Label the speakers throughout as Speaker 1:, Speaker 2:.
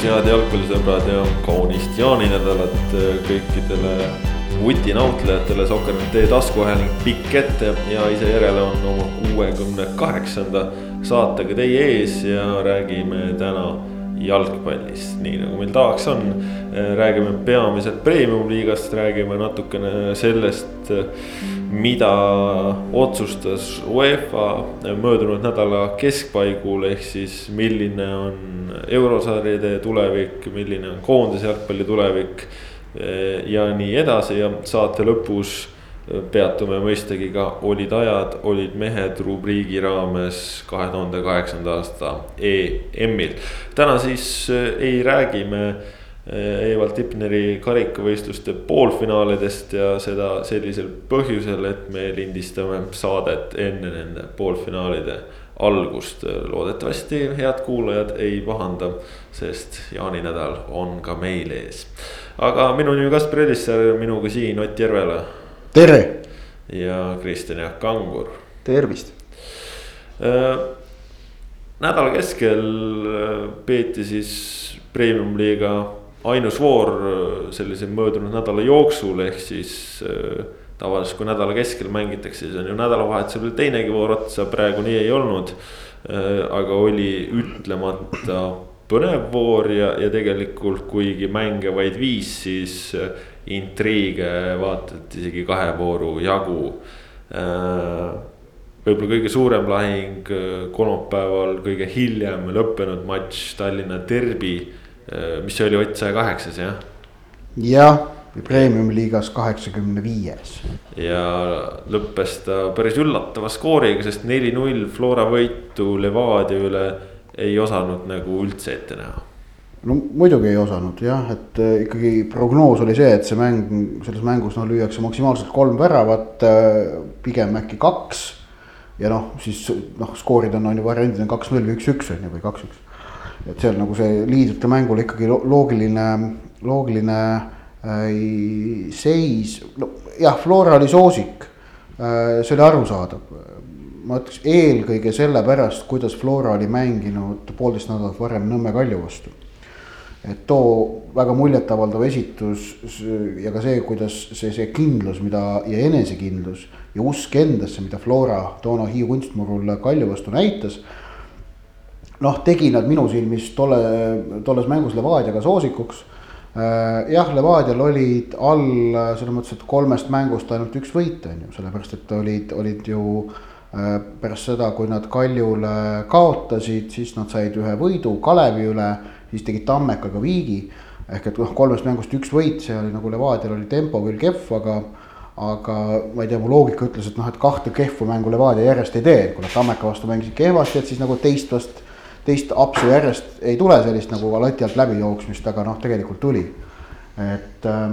Speaker 1: tervitus, head jalgpallisõbrad ja kaunist jaaninädalat kõikidele vutinautlejatele, Sokker.ee taskuhääling pikk ette ja ise järele on oma kuuekümne kaheksanda saatega teie ees ja räägime täna jalgpallist, nii nagu meil tavaks on. räägime peamiselt premium-liigast, räägime natukene sellest, mida otsustas UEFA möödunud nädala keskpaigul, ehk siis milline on eurosarjade tulevik, milline on koondise jalgpalli tulevik. ja nii edasi ja saate lõpus peatume mõistagi ka olid ajad, olid mehed rubriigi raames kahe tuhande kaheksanda aasta EM-il. täna siis eh, ei räägi me eh, Evald Tipneri karikavõistluste poolfinaalidest ja seda sellisel põhjusel, et me lindistame saadet enne nende poolfinaalide algust. loodetavasti head kuulajad ei pahanda, sest jaaninädal on ka meil ees. aga minu nimi Kaspar Elisser, minuga siin Ott Järvela
Speaker 2: tere.
Speaker 1: ja Kristjan Jaak Kangur.
Speaker 2: tervist
Speaker 1: äh,. nädala keskel äh, peeti siis premium-liiga ainus voor äh, sellise möödunud nädala jooksul, ehk siis äh, tavaliselt, kui nädala keskel mängitakse, siis on ju nädalavahetusel veel teinegi voor otsa, praegu nii ei olnud äh,. aga oli ütlemata põnev voor ja, ja tegelikult kuigi mänge vaid viis, siis intriige vaata, et isegi kahe vooru jagu. Võib-olla kõige suurem lahing kolmapäeval, kõige hiljem lõppenud matš Tallinna Derbi, mis see oli, Ott saja kaheksas jah?
Speaker 2: jah, premium-liigas kaheksakümne viies.
Speaker 1: ja lõppes ta päris üllatava skooriga, sest neli-null Flora võitu Levadia üle ei osanud nagu üldse ette näha.
Speaker 2: no muidugi ei osanud jah, et äh, ikkagi prognoos oli see, et see mäng, selles mängus noh, lüüakse maksimaalselt kolm väravat, äh, pigem äkki kaks. ja noh, siis noh, skoorid on, on ju variandid on kaks-null või üks-üks on ju või kaks-üks. Et seal nagu see liidrite mängul ikkagi loogiline, loogiline äh, seis, no jah, Flora oli soosik äh,, see oli arusaadav ma ütleks eelkõige sellepärast, kuidas Flora oli mänginud poolteist nädalat varem Nõmme Kalju vastu. et too väga muljetavaldav esitus ja ka see, kuidas see, see kindlus, mida ja enesekindlus ja usk endasse, mida Flora toona Hiiu kunstmurul Kalju vastu näitas. Noh, tegi nad minu silmis tolle, tolles mängus Levadiaga soosikuks äh, jah, Levadial olid all selles mõttes, et kolmest mängust ainult üks võit on ju, sellepärast et olid, olid ju äh, Äh, pärast seda, kui nad Kaljule kaotasid, siis nad said ühe võidu Kalevi üle, siis tegid Tammekaga viigi. ehk et noh, kolmest mängust üks võit, see oli nagu Levadial oli tempo küll kehv, aga. aga ma ei tea, mu loogika ütles, et noh, et kahte kehva mängu Levadia järjest ei tee, kui nad Tammeka vastu mängisid kehvasti, et siis nagu teist vast. Teist apsu järjest ei tule sellist nagu lati alt läbi jooksmist, aga noh, tegelikult tuli. et, äh,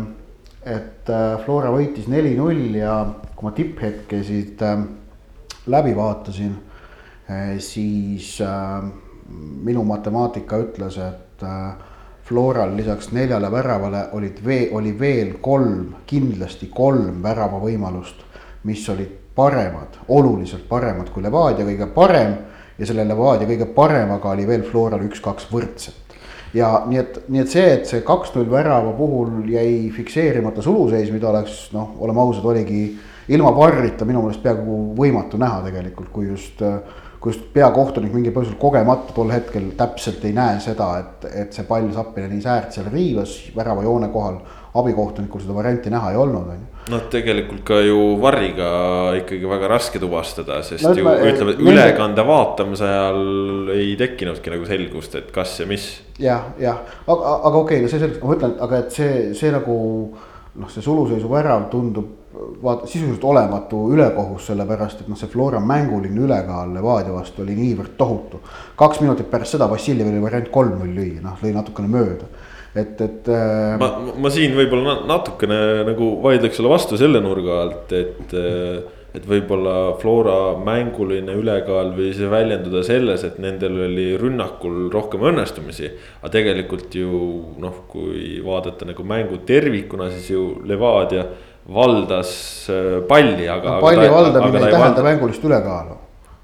Speaker 2: et äh, Flora võitis neli-null ja kui ma tipphetkesid läbi vaatasin, eh, siis äh, minu matemaatika ütles, et äh, Floral lisaks neljale väravale olid vee, oli veel kolm, kindlasti kolm väravavõimalust, mis olid paremad, oluliselt paremad kui Levadia kõige parem ja selle Levadia kõige paremaga oli veel Floral üks-kaks võrdset. ja nii et, nii et see, et see kaks-null värava puhul jäi fikseerimata suluseis, mida oleks noh, oleme ausad, oligi ilma varrita minu meelest peaaegu võimatu näha tegelikult, kui just, kui just peakohtunik mingil põhjusel kogemata tol hetkel täpselt ei näe seda, et, et see pall Zappineni säärt seal riivas väravajoone kohal. abikohtunikul seda varianti näha ei olnud, on ju
Speaker 1: noh, tegelikult ka ju varriga ikkagi väga raske tuvastada, sest no, ju ütleme, et ülekande vaatamise ajal ei tekkinudki nagu selgust, et kas ja mis
Speaker 2: ja,. jah, jah, aga, aga okei okay,, no see selleks, ma mõtlen, aga et see, see nagu noh, see suluseisu värav tundub vaata sisuliselt olematu ülekohus, sellepärast et noh, see Flora mänguline ülekaal Levadia vastu oli niivõrd tohutu. kaks minutit pärast seda Vassiljev oli variant kolm-null lüüa, noh lõi natukene mööda et, et äh....
Speaker 1: ma, ma siin võib-olla natukene nagu vaidleks sulle vastu selle nurga alt, et äh, et võib-olla Flora mänguline ülekaal võis väljenduda selles, et nendel oli rünnakul rohkem õnnestumisi. aga tegelikult ju noh, kui vaadata nagu mängu tervikuna, siis ju Levadia valdas äh, palli, aga.
Speaker 2: palli valdamine ei tähenda mängulist ülekaalu.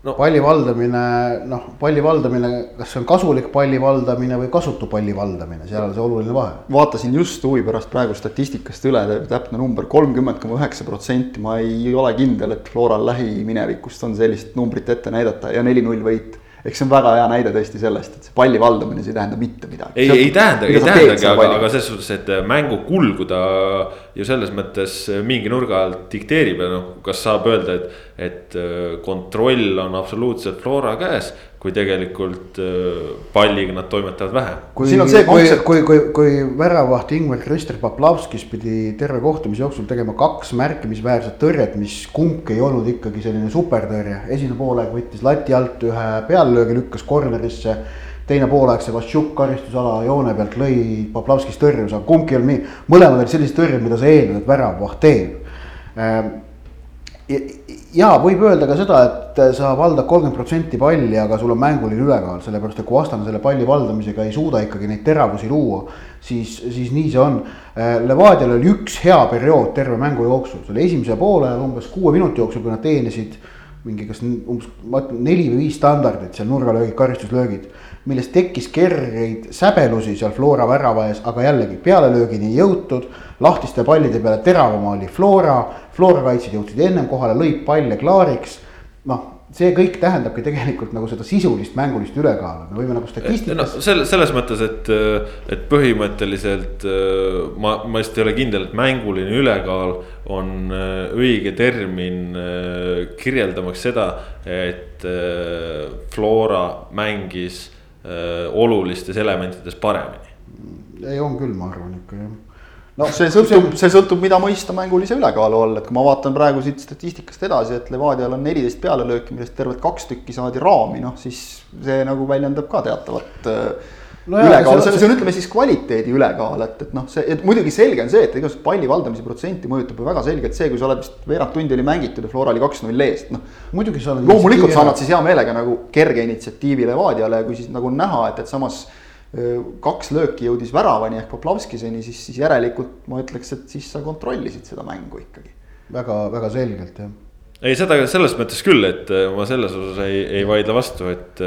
Speaker 2: No palli valdamine, noh, palli valdamine, kas see on kasulik palli valdamine või kasutu palli valdamine, seal on see oluline vahe.
Speaker 3: vaatasin just huvi pärast praegu statistikast üle, täpne number kolmkümmend koma üheksa protsenti, ma ei ole kindel, et Floral lähiminevikust on sellist numbrit ette näidata ja neli-null võit eks see on väga hea näide tõesti sellest, et see palli valdamine, see ei tähenda mitte midagi.
Speaker 1: ei, ei tähenda, ei tähendagi, aga, aga selles suhtes, et mängu kulgu ta ju selles mõttes mingi nurga alt dikteerib ja noh, kas saab öelda, et, et äh, kontroll on absoluutselt Flora käes kui tegelikult äh, palliga nad toimetavad vähe.
Speaker 2: kui, kui, kui, kui, kui väravaht Ingvar Krister Poplavskis pidi terve kohtumise jooksul tegema kaks märkimisväärset tõrjet, mis kumbki ei olnud ikkagi selline supertõrje. esimene poolaeg võttis lati alt ühe peallöögi, lükkas kornerisse. teine poolaeg Sevastjuk karistusala joone pealt lõi Poplavskis tõrjus, aga kumbki ei olnud nii. mõlemad olid sellised tõrjed, mida sa eeldad, et väravaht teeb ehm, ja võib öelda ka seda, et sa valdad kolmkümmend protsenti palli, aga sul on mänguline ülekaal, sellepärast et kui vastane selle palli valdamisega ei suuda ikkagi neid teravusi luua, siis, siis nii see on. Levadial oli üks hea periood terve mängu jooksul, selle esimese poole umbes kuue minuti jooksul, kui nad teenisid mingi kas umbes, neli või viis standardit seal nurgalöögid, karistuslöögid millest tekkis kergeid säbelusi seal Flora värava ees, aga jällegi pealelöögini ei jõutud. lahtiste pallide peale teravam oli Flora, Flora kaitsjad jõudsid ennem kohale, lõid palle klaariks. noh, see kõik tähendabki tegelikult nagu seda sisulist mängulist ülekaalu, me võime nagu statistikas
Speaker 1: no,. selles, selles mõttes, et, et põhimõtteliselt ma, ma just ei ole kindel, et mänguline ülekaal on õige termin kirjeldamaks seda, et Flora mängis Äh, olulistes elementides paremini.
Speaker 2: ei, on küll, ma arvan ikka jah
Speaker 3: no see sõltub, see sõltub, mida mõista mängulise ülekaalu all, et kui ma vaatan praegu siit statistikast edasi, et Levadial on neliteist pealelööki, millest tervelt kaks tükki saadi raami, noh siis see nagu väljendab ka teatavat äh, no ülekaal, see, see on, ütleme siis kvaliteedi ülekaal, et, et noh, see, et muidugi selge on see, et igasugust palli valdamise protsenti mõjutab ju väga selgelt see, kui sa oled vist veerand tundi oli mängitud ja Flora oli kaks-null ees, noh. muidugi sa oled. loomulikult sa annad siis hea meelega nagu kerge initsiatiivi Levadiale ja kui siis nagu on näha, et, et samas kaks lööki jõudis väravani ehk Poplavskiseni, siis, siis järelikult ma ütleks, et siis sa kontrollisid seda mängu ikkagi.
Speaker 2: väga, väga selgelt jah.
Speaker 1: ei, seda selles mõttes küll, et ma selles osas ei, ei vaidle vastu, et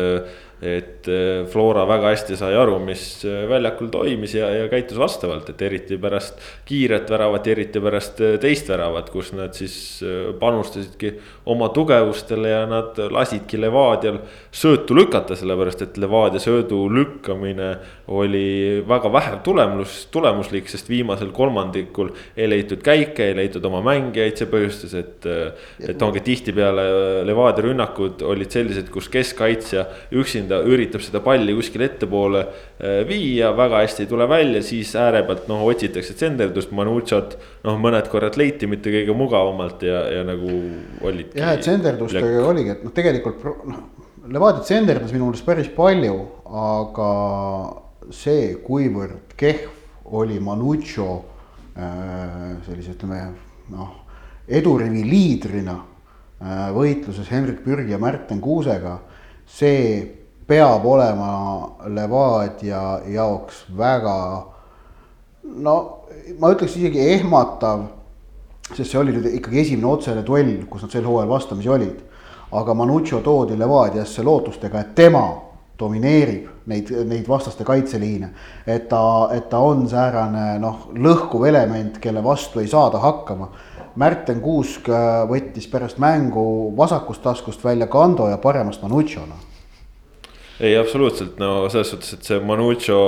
Speaker 1: et äh, Flora väga hästi sai aru, mis äh, väljakul toimis ja, ja käitus vastavalt, et eriti pärast kiiret väravat, eriti pärast äh, teist väravat, kus nad siis panustasidki oma tugevustele ja nad lasidki Levadial söötu lükata, sellepärast et Levadia söödu lükkamine oli väga vähe tulemus, tulemuslik, sest viimasel kolmandikul ei leitud käike, ei leitud oma mängijaid, see põhjustas, et, et ongi tihtipeale Levadia rünnakud olid sellised, kus keskkaitsja üksinda üksinda üritab seda palli kuskile ettepoole äh, viia, väga hästi ei tule välja, siis ääre pealt noh, otsitakse tsenderdust, Manucciot. noh, mõned korrad leiti mitte kõige mugavamalt ja, ja nagu olidki.
Speaker 2: jah, et tsenderdustega oligi, et noh, tegelikult noh, Levadia tsenderdas minu meelest päris palju, aga see, kuivõrd kehv oli Manuccio äh, sellise, ütleme noh, edurivi liidrina äh, võitluses Henrik Pürgi ja Märten Kuusega see peab olema Levadia jaoks väga no ma ütleks isegi ehmatav, sest see oli nüüd ikkagi esimene otsene duell, kus nad sel hooajal vastamisi olid. aga Manuccio toodi Levadiasse lootustega, et tema domineerib neid, neid vastaste kaitseliine. et ta, et ta on säärane noh, lõhkuv element, kelle vastu ei saada hakkama. Märten Kuusk võttis pärast mängu vasakust taskust välja Kando ja paremast Manucciona
Speaker 1: ei, absoluutselt, no selles suhtes, et see Manucho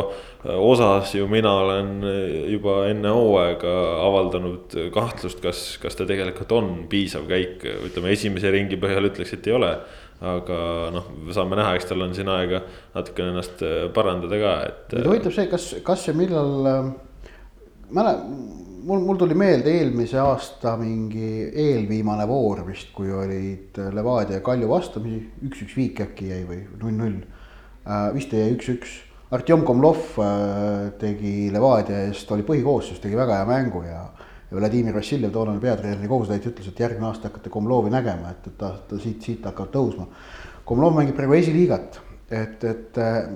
Speaker 1: äh, osas ju mina olen äh, juba enne hooaega avaldanud kahtlust, kas, kas ta tegelikult on piisav käik, ütleme esimese ringi põhjal ütleks, et ei ole. aga noh, saame näha, eks tal on siin aega natukene ennast äh, parandada ka, et.
Speaker 2: mind huvitab see, kas, kas ja millal, mäle-, mul, mul tuli meelde eelmise aasta mingi eelviimane voor vist, kui olid Levadia ja Kalju vastamisi, üks-üks viik äkki jäi või null-null Äh, vist jäi üks-üks. Artjom Komlov äh, tegi Levadia eest, oli põhikoosseis, tegi väga hea mängu ja. ja Vladimir Vassiljev, toonane peatreeneri kohusetäitja ütles, et järgmine aasta hakkate Komlovi nägema, et, et ta, ta siit, siit hakkab tõusma. Komlov mängib praegu esiliigat, et, et äh,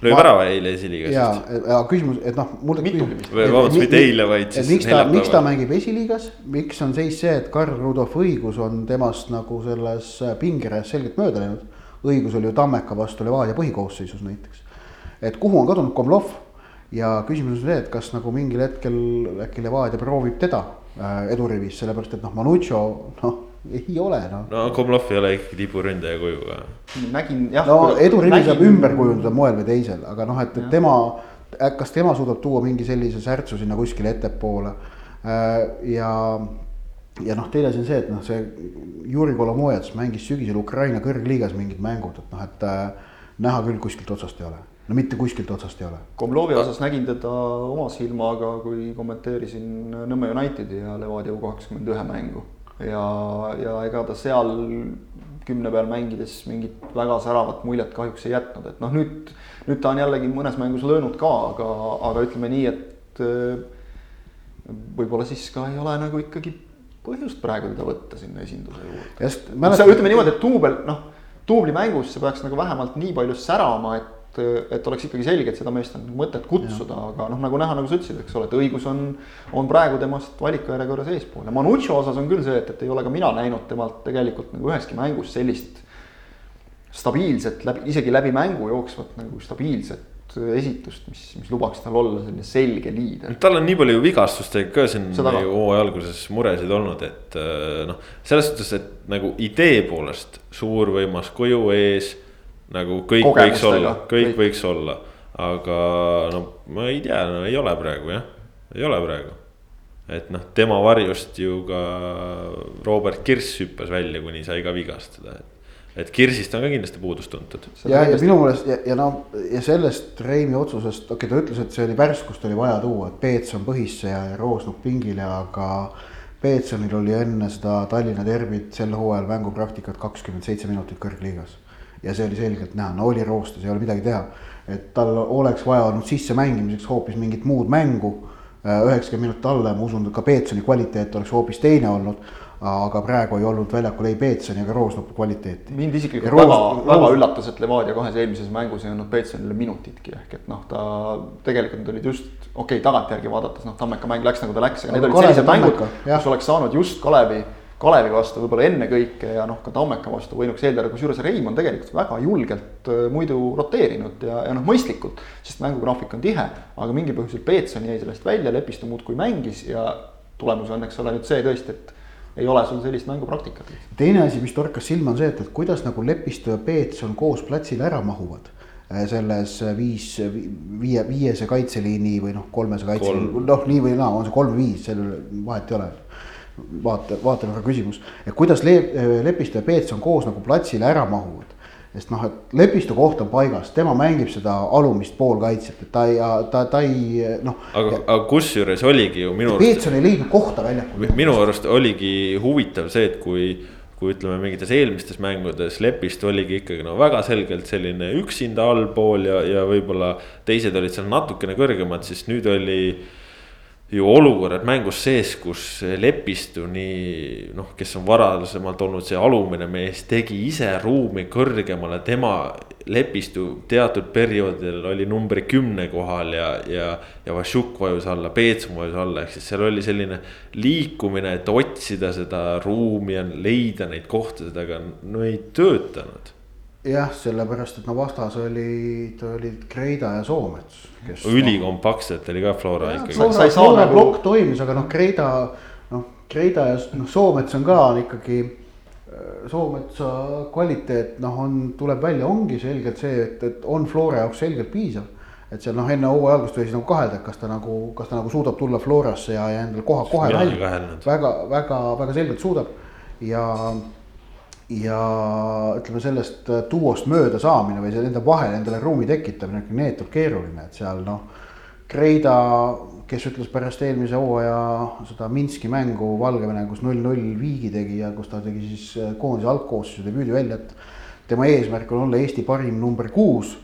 Speaker 1: lõi värava eile esiliigas
Speaker 2: ja ja küsimus, et noh, mul.
Speaker 1: Vabandust, mitte eile, vaid siis
Speaker 2: miks ta, miks ta mängib esiliigas, miks on seis see, et Karl Rudolf õigus on temast nagu selles pingereas selgelt mööda läinud. Õigus oli ju Tammeka vastu Levadia põhikoosseisus näiteks. et kuhu on kadunud Komlov ja küsimus on see, et kas nagu mingil hetkel äkki Levadia proovib teda äh, edurivis, sellepärast et noh, Manucho noh, ei ole noh.
Speaker 1: no Komlov ei ole ikkagi tiburündaja kujuga.
Speaker 3: nägin jah.
Speaker 2: no edurivi saab ümber kujundada moel või teisel, aga noh, et, et tema, kas tema suudab tuua mingi sellise särtsu sinna kuskile ettepoole. ja, ja noh, teine asi on see, et noh, see Juri Kolomojats mängis sügisel Ukraina kõrgliigas mingid mängud, et noh, et äh, näha küll kuskilt otsast ei ole. no mitte kuskilt otsast ei ole.
Speaker 3: Komlovi osas nägin teda oma silmaga, kui kommenteerisin Nõmme Unitedi ja Levadia U kakskümmend ühe mängu. ja, ja ega ta seal kümne peal mängides mingit väga säravat muljet kahjuks ei jätnud, et noh, nüüd, nüüd ta on jällegi mõnes mängus löönud ka, aga, aga ütleme nii, et äh, võib-olla siis ka ei ole nagu ikkagi põhjust praegu teda võtta sinna esinduse juurde.
Speaker 2: mäletad,
Speaker 3: ütleme niimoodi, et duubel, noh, duublimängus see peaks nagu vähemalt nii palju särama, et, et oleks ikkagi selge, et seda meest on mõtet kutsuda, aga noh, nagu näha, nagu sa ütlesid, eks ole, et õigus on, on praegu temast valikujärjekorras eespool ja Manucho osas on küll see, et, et ei ole ka mina näinud temalt tegelikult nagu üheski mängus sellist stabiilset läbi, isegi läbi mängu jooksvat nagu stabiilset esitust, mis, mis lubaks tal olla selline selge liider.
Speaker 1: tal on nii palju vigastustega ka siin hooaja alguses muresid olnud, et äh, noh, selles suhtes, et nagu idee poolest suur võimas kuju ees. nagu kõik võiks
Speaker 3: Kogemustega,
Speaker 1: olla, kõik
Speaker 3: kõik.
Speaker 1: võiks olla, aga no ma ei tea, no ei ole praegu jah, ei ole praegu. et noh, tema varjust ju ka Robert Kirss hüppas välja, kuni sai ka vigastada, et. Et Kirsist on ka kindlasti puudust tuntud.
Speaker 2: ja, ja minu meelest ja, ja noh, ja sellest Reimi otsusest, okei okay,, ta ütles, et see oli värskust oli vaja tuua, et Peetson põhisse ja Roosnuk pingile, aga Peetsonil oli enne seda Tallinna derbit sel hooajal mängupraktikat kakskümmend seitse minutit kõrgliigas. ja see oli selgelt näha, no oli roostes, ei ole midagi teha. et tal oleks vaja olnud sissemängimiseks hoopis mingit muud mängu. üheksakümmend minutit alla ja ma usun, et ka Peetsoni kvaliteet oleks hoopis teine olnud. Aga praegu ei olnud väljakul ei Peetsoni ega Roosnupi kvaliteeti.
Speaker 3: mind isiklikult
Speaker 2: Roos-
Speaker 3: väga, väga
Speaker 2: Roos-
Speaker 3: üllatas, et Levadia kahes eelmises mängus ei andnud Peetsonile minutitki ehk et noh, ta tegelikult olid just okei okay,, tagantjärgi vaadates noh, Tammeka mäng läks nagu ta läks, aga need olid sellised mängud, kus oleks saanud just Kalevi, Kalevi vastu võib-olla ennekõike ja noh, ka Tammeka vastu võinuks eeldada, kusjuures Reim on tegelikult väga julgelt äh, muidu roteerinud ja, ja noh, mõistlikult, sest mängugraafik on tihe, aga mingil põhjusel Peetson jäi sellest välja, Lepistu muudkui mängis ja tulemus on, eks ole, nüüd see tõesti, et ei ole sul sellist mängupraktikat
Speaker 2: teine asi, mis torkas silma, on see, et, et kuidas nagu Lepistu ja Peetson koos platsile ära mahuvad. selles viis, viie, viiese kaitseliini või noh, kolmese kaitseliini, noh nii või naa, on see kolm-viis, sellel vahet ei ole. vaate, vaatenurga küsimus, et kuidas Le-, Lepistu ja Peetson koos nagu platsile ära mahuvad. Sest noh, et Lepistu koht on paigas, tema mängib seda alumist poolkaitset, et ta ei, ta, ta ei noh.
Speaker 1: aga, aga kusjuures oligi ju minu arust,
Speaker 2: Peetson ei leidnud kohta väljakul.
Speaker 1: minu arust oligi huvitav see, et kui kui ütleme mingites eelmistes mängudes Lepist oligi ikkagi no väga selgelt selline üksinda allpool ja, ja võib-olla teised olid seal natukene kõrgemad, siis nüüd oli ju olukorrad mängus sees, kus Lepistu nii noh, kes on varasemalt olnud see alumine mees, tegi ise ruumi kõrgemale, tema Lepistu teatud perioodidel oli numbri kümne kohal ja, ja, ja Vašuk vajus alla, Peetson vajus alla, ehk siis seal oli selline liikumine, et otsida seda ruumi ja leida neid kohtasid, aga no ei töötanud.
Speaker 2: jah, sellepärast et no vastas olid, olid Kreida ja Soomets, kes.
Speaker 1: ülikompaktselt oli ka Flora
Speaker 2: Jah,
Speaker 1: ikkagi
Speaker 2: Flora, Flora
Speaker 3: nagu-
Speaker 2: plokk toimis, aga noh, Kreida, noh, Kreida ja noh, Soomets on ka on ikkagi. Soometsa kvaliteet noh, on, tuleb välja, ongi selgelt see, et, et on Flora jaoks selgelt piisav. et seal noh, enne hooaja algust võis nagu kahelda, et kas ta nagu, kas ta nagu suudab tulla Florasse ja, ja endale koha kohe välja väga, väga, väga selgelt suudab ja ja ütleme sellest äh, duost mööda saamine või nende vahel endale ruumi tekitamine on neetult keeruline, et seal noh. Kreida, kes ütles pärast eelmise hooaja seda Minski mängu Valgevene, kus null-null viigi tegi ja kus ta tegi siis äh, koondise algkoosseisu debüüdi välja, et tema eesmärk on olla Eesti parim number kuus.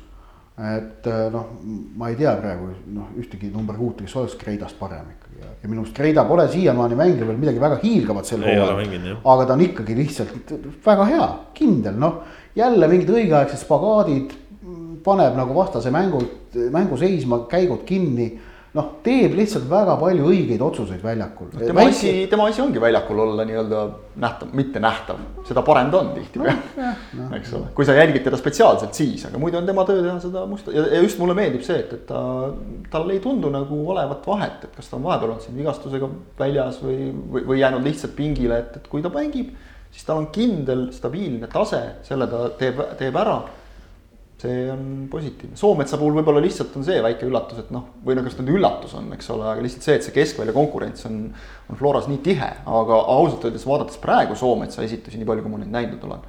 Speaker 2: et äh, noh, ma ei tea praegu noh, ühtegi number kuute, kes oleks Kreidast parem ikkagi ja, minu arust Kreida pole siiamaani mänginud veel midagi väga hiilgavat sel
Speaker 1: jah.
Speaker 2: aga ta on ikkagi lihtsalt väga hea, kindel, noh. Jälle mingid õigeaegsed spagaadid, paneb nagu vastase mängud, mängu seisma, käigud kinni noh, teeb lihtsalt väga palju õigeid otsuseid väljakul.
Speaker 3: tema Väike... asi, tema asi ongi väljakul olla nii-öelda nähtav, mitte nähtav, seda parem ta on tihtipeale. No,, no, eks ole, kui sa jälgid teda spetsiaalselt, siis, aga muidu on tema töö teha seda musta ja, ja just mulle meeldib see, et, et ta, tal ei tundu nagu olevat vahet, et kas ta on vahepeal olnud siin vigastusega väljas või, või, või jäänud lihtsalt pingile, et, et kui ta mängib, siis tal on kindel, stabiilne tase, selle ta teeb, teeb ära see on positiivne, Soometsa puhul võib-olla lihtsalt on see väike üllatus, et noh, või no kas nüüd üllatus on, eks ole, aga lihtsalt see, et see keskvälja konkurents on, on Floras nii tihe, aga ausalt öeldes vaadates praegu Soometsa esitusi, nii palju, kui ma neid näinud olen.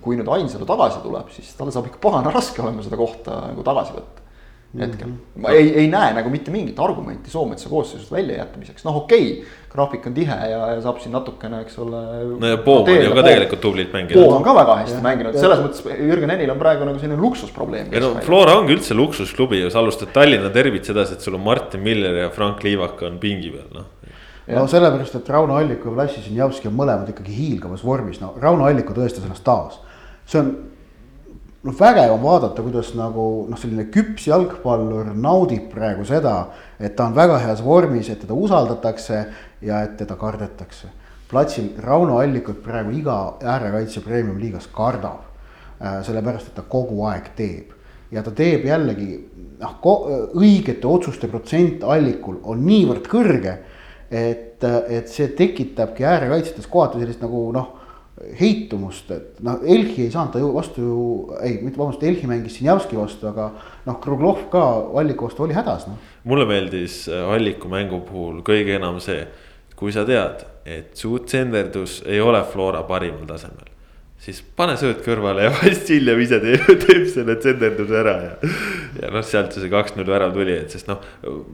Speaker 3: kui nüüd Ainsalu tagasi tuleb, siis tal saab ikka pagana raske olema seda kohta nagu tagasi võtta hetkel mm. -hmm. ma ei, ei näe nagu mitte mingit argumenti Soometsa koosseisust väljajätmiseks, noh, okei okay,. graafik on tihe ja, ja saab siin natukene, eks ole.
Speaker 1: no ja Poom on ju ka tegelikult tublilt mänginud.
Speaker 3: Poom on ka väga hästi ja, mänginud, selles mõttes Jürgen Henil on praegu nagu selline luksusprobleem.
Speaker 1: ei no Flora ongi üldse luksusklubi, sa alustad Tallinna derbit sedasi, et sul on Martin Miller ja Frank Liivak on pingi peal, noh
Speaker 2: no sellepärast, et Rauno Alliku ja Vlassi Sinjavski on mõlemad ikkagi hiilgavas vormis, no Rauno Alliku tõestas ennast taas. see on noh, vägev on vaadata, kuidas nagu noh, selline küps jalgpallur naudib praegu seda, et ta on väga heas vormis, et teda usaldatakse ja et teda kardetakse. platsil Rauno Allikut praegu iga äärekaitse premium-liigas kardab. Äh, sellepärast, et ta kogu aeg teeb ja ta teeb jällegi noh, õigete otsuste protsent Allikul on niivõrd kõrge, et, et see tekitabki äärekaitsetes kohati sellist nagu noh heitumust, et noh, Elhi ei saanud ta ju vastu ju, ei, mitte vabandust, Elhi mängis Sinjavski vastu, aga noh, Kruglov ka Alliku vastu oli hädas, noh.
Speaker 1: mulle meeldis äh, Alliku mängu puhul kõige enam see, kui sa tead, et su tsenderdus ei ole Flora parimal tasemel siis pane sööt kõrvale ja Vassiljev ise teeb, teeb selle tsenderduse ära ja. ja noh, sealt see kaks-null värav tuli, et sest noh,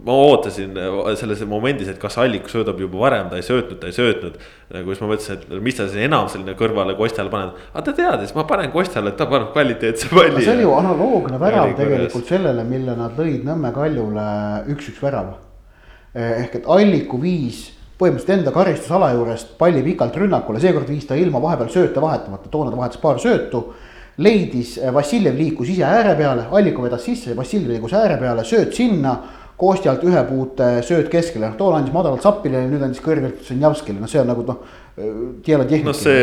Speaker 1: ma ootasin selles momendis, et kas Allik söödab juba varem, ta ei söötnud, ta ei söötnud. nagu siis ma mõtlesin, et mis ta siis enam selline kõrvale Kostjale paneb, aga ta teadis, ma panen Kostjale, et ta paneb kvaliteetse palli.
Speaker 2: see oli ju analoogne värav tegelikult sellele, mille nad lõid Nõmme Kaljule üks-üks värava. ehk et Alliku viis põhimõtteliselt enda karistusala juurest palli pikalt rünnakule, seekord viis ta ilma vahepeal sööte vahetamata, toona ta vahetas paar söötu. leidis, eh, Vassiljev liikus ise ääre peale, Allikov vedas sisse, Vassiljev liikus ääre peale, sööt sinna. Kostjalt ühe puute sööt keskele, noh toona andis madalalt Zappile nüüd andis kõrgelt Zenjavskile, noh see on nagu noh
Speaker 1: keelad noh, see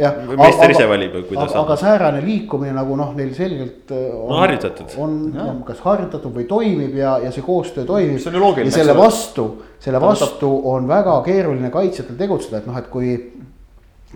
Speaker 1: ja, meister ise valib, kuidas.
Speaker 2: aga säärane liikumine nagu noh, neil selgelt äh,
Speaker 1: on no,. harjutatud.
Speaker 2: on ja. kas harjutatud või toimib ja, ja see koostöö toimib.
Speaker 3: see on ju loogiline.
Speaker 2: ja selle vastu, selle vastu on väga keeruline kaitsjatel tegutseda, et noh, et kui.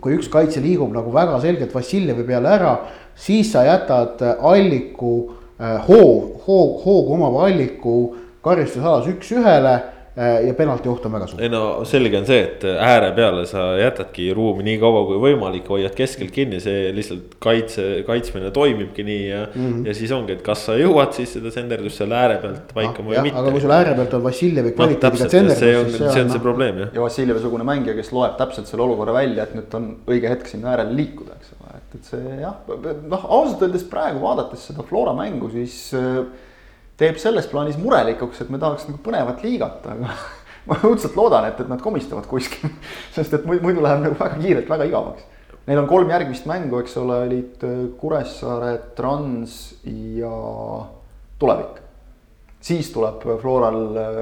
Speaker 2: kui üks kaitse liigub nagu väga selgelt Vassiljevi peale ära, siis sa jätad alliku äh, hoo, hoo, hoogu omava alliku karistusalas üks-ühele Äh, ja penalti oht on väga suur.
Speaker 1: ei no selge on see, et ääre peale sa jätadki ruumi nii kaua kui võimalik, hoiad keskelt kinni, see lihtsalt kaitse, kaitsmine toimibki nii ja mm. -hmm. ja siis ongi, et kas sa jõuad siis seda senderdust seal ääre pealt paikama või mitte.
Speaker 2: aga kui sul ääre pealt on Vassiljevi kvaliteediga no, senderdus.
Speaker 1: see on, see on see, see probleem jah.
Speaker 3: ja Vassiljevi-sugune mängija, kes loeb täpselt selle olukorra välja, et nüüd on õige hetk sinna äärele liikuda, eks ole, et, et see jah, noh ausalt öeldes praegu vaadates seda Flora mängu, siis äh, teeb selles plaanis murelikuks, et me tahaks nagu põnevat liigat, aga ma õudselt loodan, et, et nad komistavad kuskil sest et muidu läheb nagu väga kiirelt väga igavaks. Neil on kolm järgmist mängu, eks ole, olid äh, Kuressaare, Trans ja Tulevik. siis tuleb Floral äh,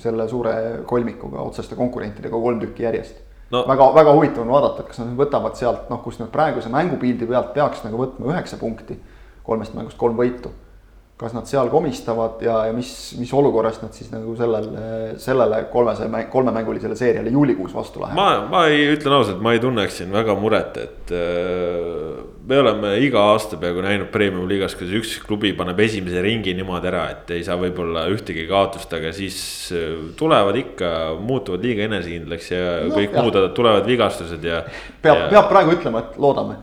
Speaker 3: selle suure kolmikuga, otseste konkurentidega kolm tükki järjest no.. väga, väga huvitav on vaadata, et kas nad võtavad sealt noh, kus nad praeguse mängupildi pealt peaks nagu võtma üheksa punkti, kolmest mängust kolm võitu kas nad seal komistavad ja, ja mis, mis olukorras nad siis nagu sellele, sellele kolmesaja mäng, kolmemängulisele seeriale juulikuus vastu lähevad?
Speaker 1: ma, ma ei, ütlen ausalt, ma ei tunneks siin väga muret, et äh, me oleme iga aasta peaaegu näinud premium liigas, kuidas üks klubi paneb esimese ringi niimoodi ära, et ei saa võib-olla ühtegi kaotust, aga siis äh, tulevad ikka, muutuvad liiga enesekindlaks ja no, kõik jah. muud, tulevad vigastused ja.
Speaker 3: peab ja..., peab praegu ütlema, et loodame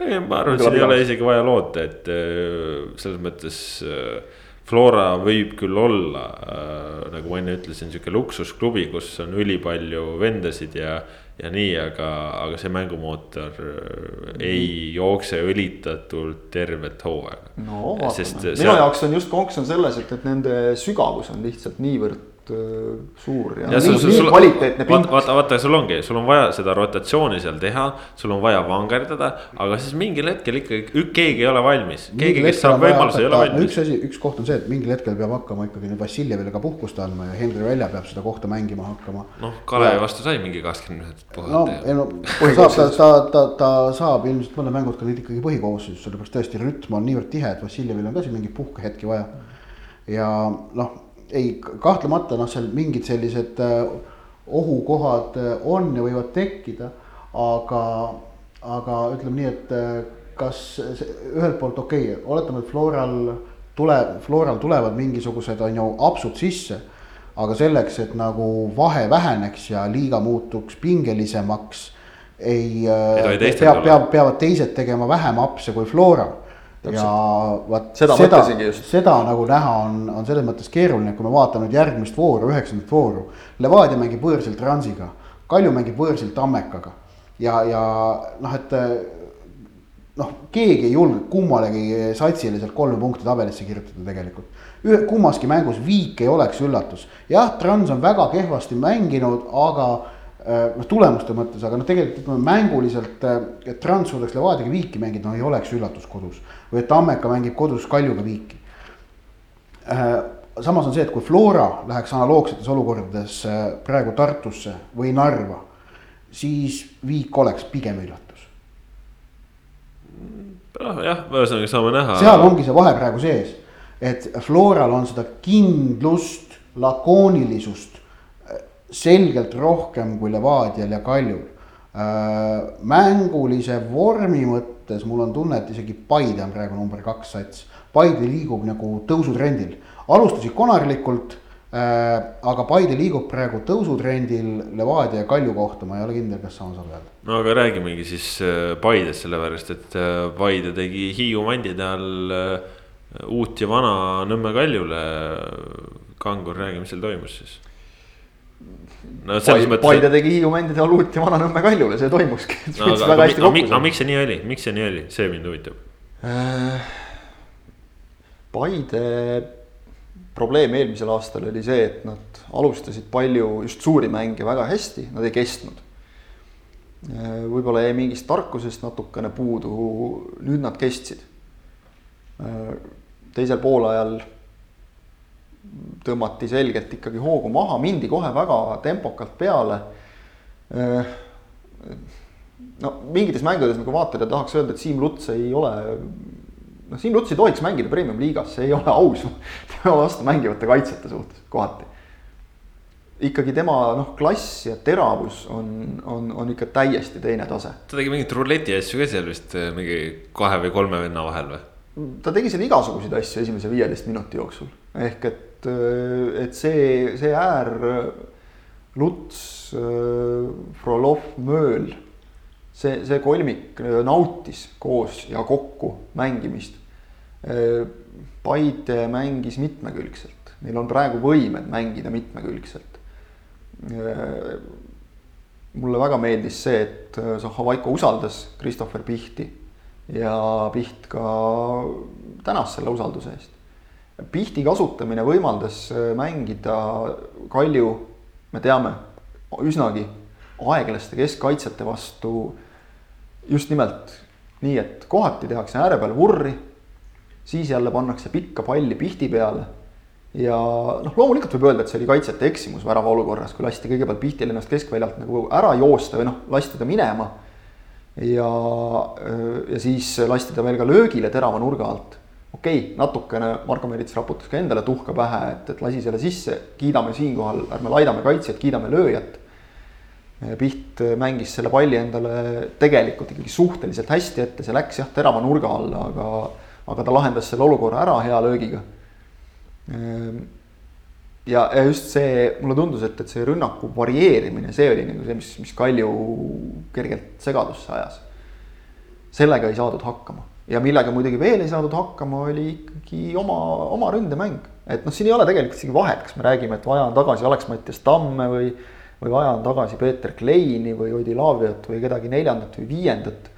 Speaker 1: ei, ma arvan, siin ei ole isegi vaja loota, et äh, selles mõttes äh, Flora võib küll olla, äh, nagu ma enne ütlesin, sihuke luksusklubi, kus on ülipalju vendasid ja. ja nii, aga, aga see mängumootor mm. ei jookse õlitatult tervet hooaega.
Speaker 3: no minu sa... jaoks on just konks on selles, et, et nende sügavus on lihtsalt niivõrd suur ja,
Speaker 1: ja sul, sul,
Speaker 3: nii kvaliteetne pink.
Speaker 1: vaata, vaata, sul ongi, sul on vaja seda rotatsiooni seal teha, sul on vaja vangerdada, aga siis mingil hetkel ikkagi keegi ei ole valmis. keegi, kes saab võimaluse, ei ole valmis.
Speaker 2: üks asi, üks koht on see, et mingil hetkel peab hakkama ikkagi Vassiljevile ka puhkust andma ja Henri Välja peab seda kohta mängima hakkama.
Speaker 1: noh, Kalevi vastu sai mingi kakskümmend minutit puhata.
Speaker 2: no ei no saab, ta, ta, ta, ta saab ilmselt mõned mängud ka ikkagi põhikoosseisus, sellepärast tõesti rütm on niivõrd tihe, et Vassiljevil on ka siin mingeid puhkehetki vaja. ja noh ei, kahtlemata noh, seal mingid sellised äh, ohukohad äh, on ja võivad tekkida, aga, aga ütleme nii, et äh, kas ühelt poolt okei okay,, oletame, et Floral tuleb, Floral tulevad mingisugused on ju apsud sisse. aga selleks, et nagu vahe väheneks ja liiga muutuks pingelisemaks, ei, peab, peab, peavad teised tegema vähem apse kui Flora ja vot seda, seda, seda nagu näha on, on selles mõttes keeruline, kui me vaatame nüüd järgmist vooru, üheksandat vooru. Levadia mängib võõrsil Transiga, Kalju mängib võõrsil Tammekaga ja, ja noh, et noh, keegi ei julge kummalegi satsile sealt kolme punkti tabelisse kirjutada tegelikult. ühe, kummaski mängus viik ei oleks üllatus, jah, Trans on väga kehvasti mänginud, aga noh, tulemuste mõttes, aga noh, tegelikult ütleme mänguliselt, äh, et Trans suudaks Levadiaga viiki mängida, no ei oleks üllatus kodus. või et Tammeka mängib kodus Kaljuga viiki. Äh, samas on see, et kui Flora läheks analoogsetes olukordades praegu Tartusse või Narva, siis viik oleks pigem üllatus.
Speaker 1: jah, ühesõnaga saame näha.
Speaker 2: seal ongi see vahe praegu sees, et Floral on seda kindlust, lakoonilisust selgelt rohkem kui Levadial ja Kaljul. Äh, mängulise vormi mõttes mul on tunne, et isegi Paide on praegu number kaks sats. Paide liigub nagu tõusutrendil, alustasid konarlikult äh,. aga Paide liigub praegu tõusutrendil Levadia ja Kalju kohta, ma ei ole kindel, kas sama saab öelda.
Speaker 1: no aga räägimegi siis äh, Paidest, sellepärast et Paide tegi Hiiu mandide all uut ja vana Nõmme Kaljule. Kangur, räägi, mis seal toimus siis
Speaker 3: no selles mõttes. Paide tegi Hiiu mändide all uut ja Vana-Nõmme Kaljule, see toimuski
Speaker 1: no,. aga, aga, aga, aga miks see nii oli, miks see nii oli, see mind huvitab äh,.
Speaker 3: Paide probleem eelmisel aastal oli see, et nad alustasid palju just suuri mänge väga hästi, nad ei kestnud. Äh, võib-olla jäi mingist tarkusest natukene puudu, nüüd nad kestsid. Äh, teisel poolajal tõmmati selgelt ikkagi hoogu maha, mindi kohe väga tempokalt peale. no mingites mängudes nagu vaatad ja tahaks öelda, et Siim Luts ei ole, noh, Siim Luts ei tohiks mängida premium-liigas, see ei ole aus tema vastu mängivate kaitsjate suhtes kohati. ikkagi tema noh, klass ja teravus on, on, on ikka täiesti teine tase.
Speaker 1: ta tegi mingit ruleti asju ka seal vist mingi kahe või kolme venna vahel või?
Speaker 3: ta tegi seal igasuguseid asju esimese viieteist minuti jooksul, ehk et et, et see, see äär Luts, Frolov, Mööl, see, see kolmik nautis koos ja kokku mängimist. Paide mängis mitmekülgselt, neil on praegu võimed mängida mitmekülgselt. mulle väga meeldis see, et Zahhovaiko usaldas Christopher Pihti ja Piht ka tänas selle usalduse eest pihti kasutamine võimaldas äh, mängida Kalju, me teame, üsnagi aeglaste keskkaitsjate vastu. Just nimelt nii, et kohati tehakse ääre peal vurri, siis jälle pannakse pikka palli pihti peale. Ja noh, loomulikult võib öelda, et see oli kaitsjate eksimus värava olukorras, kui lasti kõigepealt Pihtil ennast keskväljalt nagu ära joosta või noh, lasti ta minema. ja, ja siis lasti ta veel ka löögile terava nurga alt okei okay,, natukene Marko Merits raputas ka endale tuhka pähe, et, et lasi selle sisse, kiidame siinkohal, ärme laidame kaitsjat, kiidame lööjat. Piht mängis selle palli endale tegelikult ikkagi suhteliselt hästi ette, see läks jah, terava nurga alla, aga, aga ta lahendas selle olukorra ära hea löögiga. ja, ja just see, mulle tundus, et, et see rünnaku varieerimine, see oli nagu see, mis, mis Kalju kergelt segadusse ajas. sellega ei saadud hakkama ja millega muidugi veel ei saadud hakkama, oli ikkagi oma, oma ründemäng. et noh, siin ei ole tegelikult isegi vahet, kas me räägime, et vaja on tagasi Alex-Mattias Tamme või, või vaja on tagasi Peeter Kleini või Odi Laaviat või kedagi neljandat või viiendat.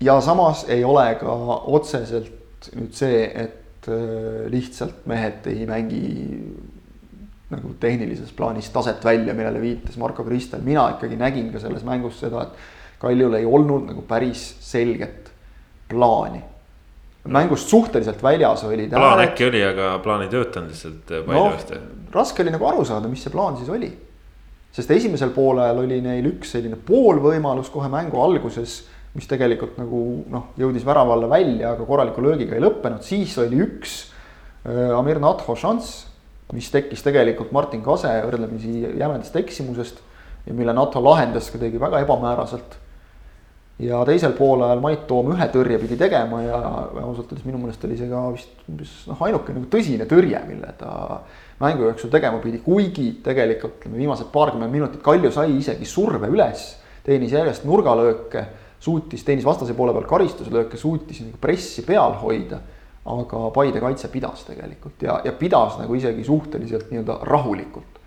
Speaker 3: ja samas ei ole ka otseselt nüüd see, et äh, lihtsalt mehed ei mängi nagu tehnilises plaanis taset välja, millele viitas Marko Kristel, mina ikkagi nägin ka selles mängus seda, et Kaljul ei olnud nagu päris selget plaani. mängust suhteliselt väljas oli.
Speaker 1: plaan äkki oli, aga plaan ei töötanud lihtsalt palju vist no,.
Speaker 3: raske oli nagu aru saada, mis see plaan siis oli. sest esimesel poolel oli neil üks selline poolvõimalus kohe mängu alguses mis tegelikult nagu noh, jõudis värava alla välja, aga korraliku löögiga ei lõppenud, siis oli üks äh, Amir Natho šanss, mis tekkis tegelikult Martin Kase võrdlemisi jämedast eksimusest ja mille Natho lahendas kuidagi väga ebamääraselt. Ja teisel poolel Mait Toom ühe tõrje pidi tegema ja ausalt öeldes minu meelest oli see ka vist umbes noh, ainuke nagu tõsine tõrje, mille ta mängu jooksul tegema pidi, kuigi tegelikult ütleme viimased paarkümmend minutit Kalju sai isegi surve üles, teenis järjest nurgalööke suutis, teenis vastase poole peal karistuslööke, suutis nagu pressi peal hoida. aga Paide kaitse pidas tegelikult ja, ja pidas nagu isegi suhteliselt nii-öelda rahulikult.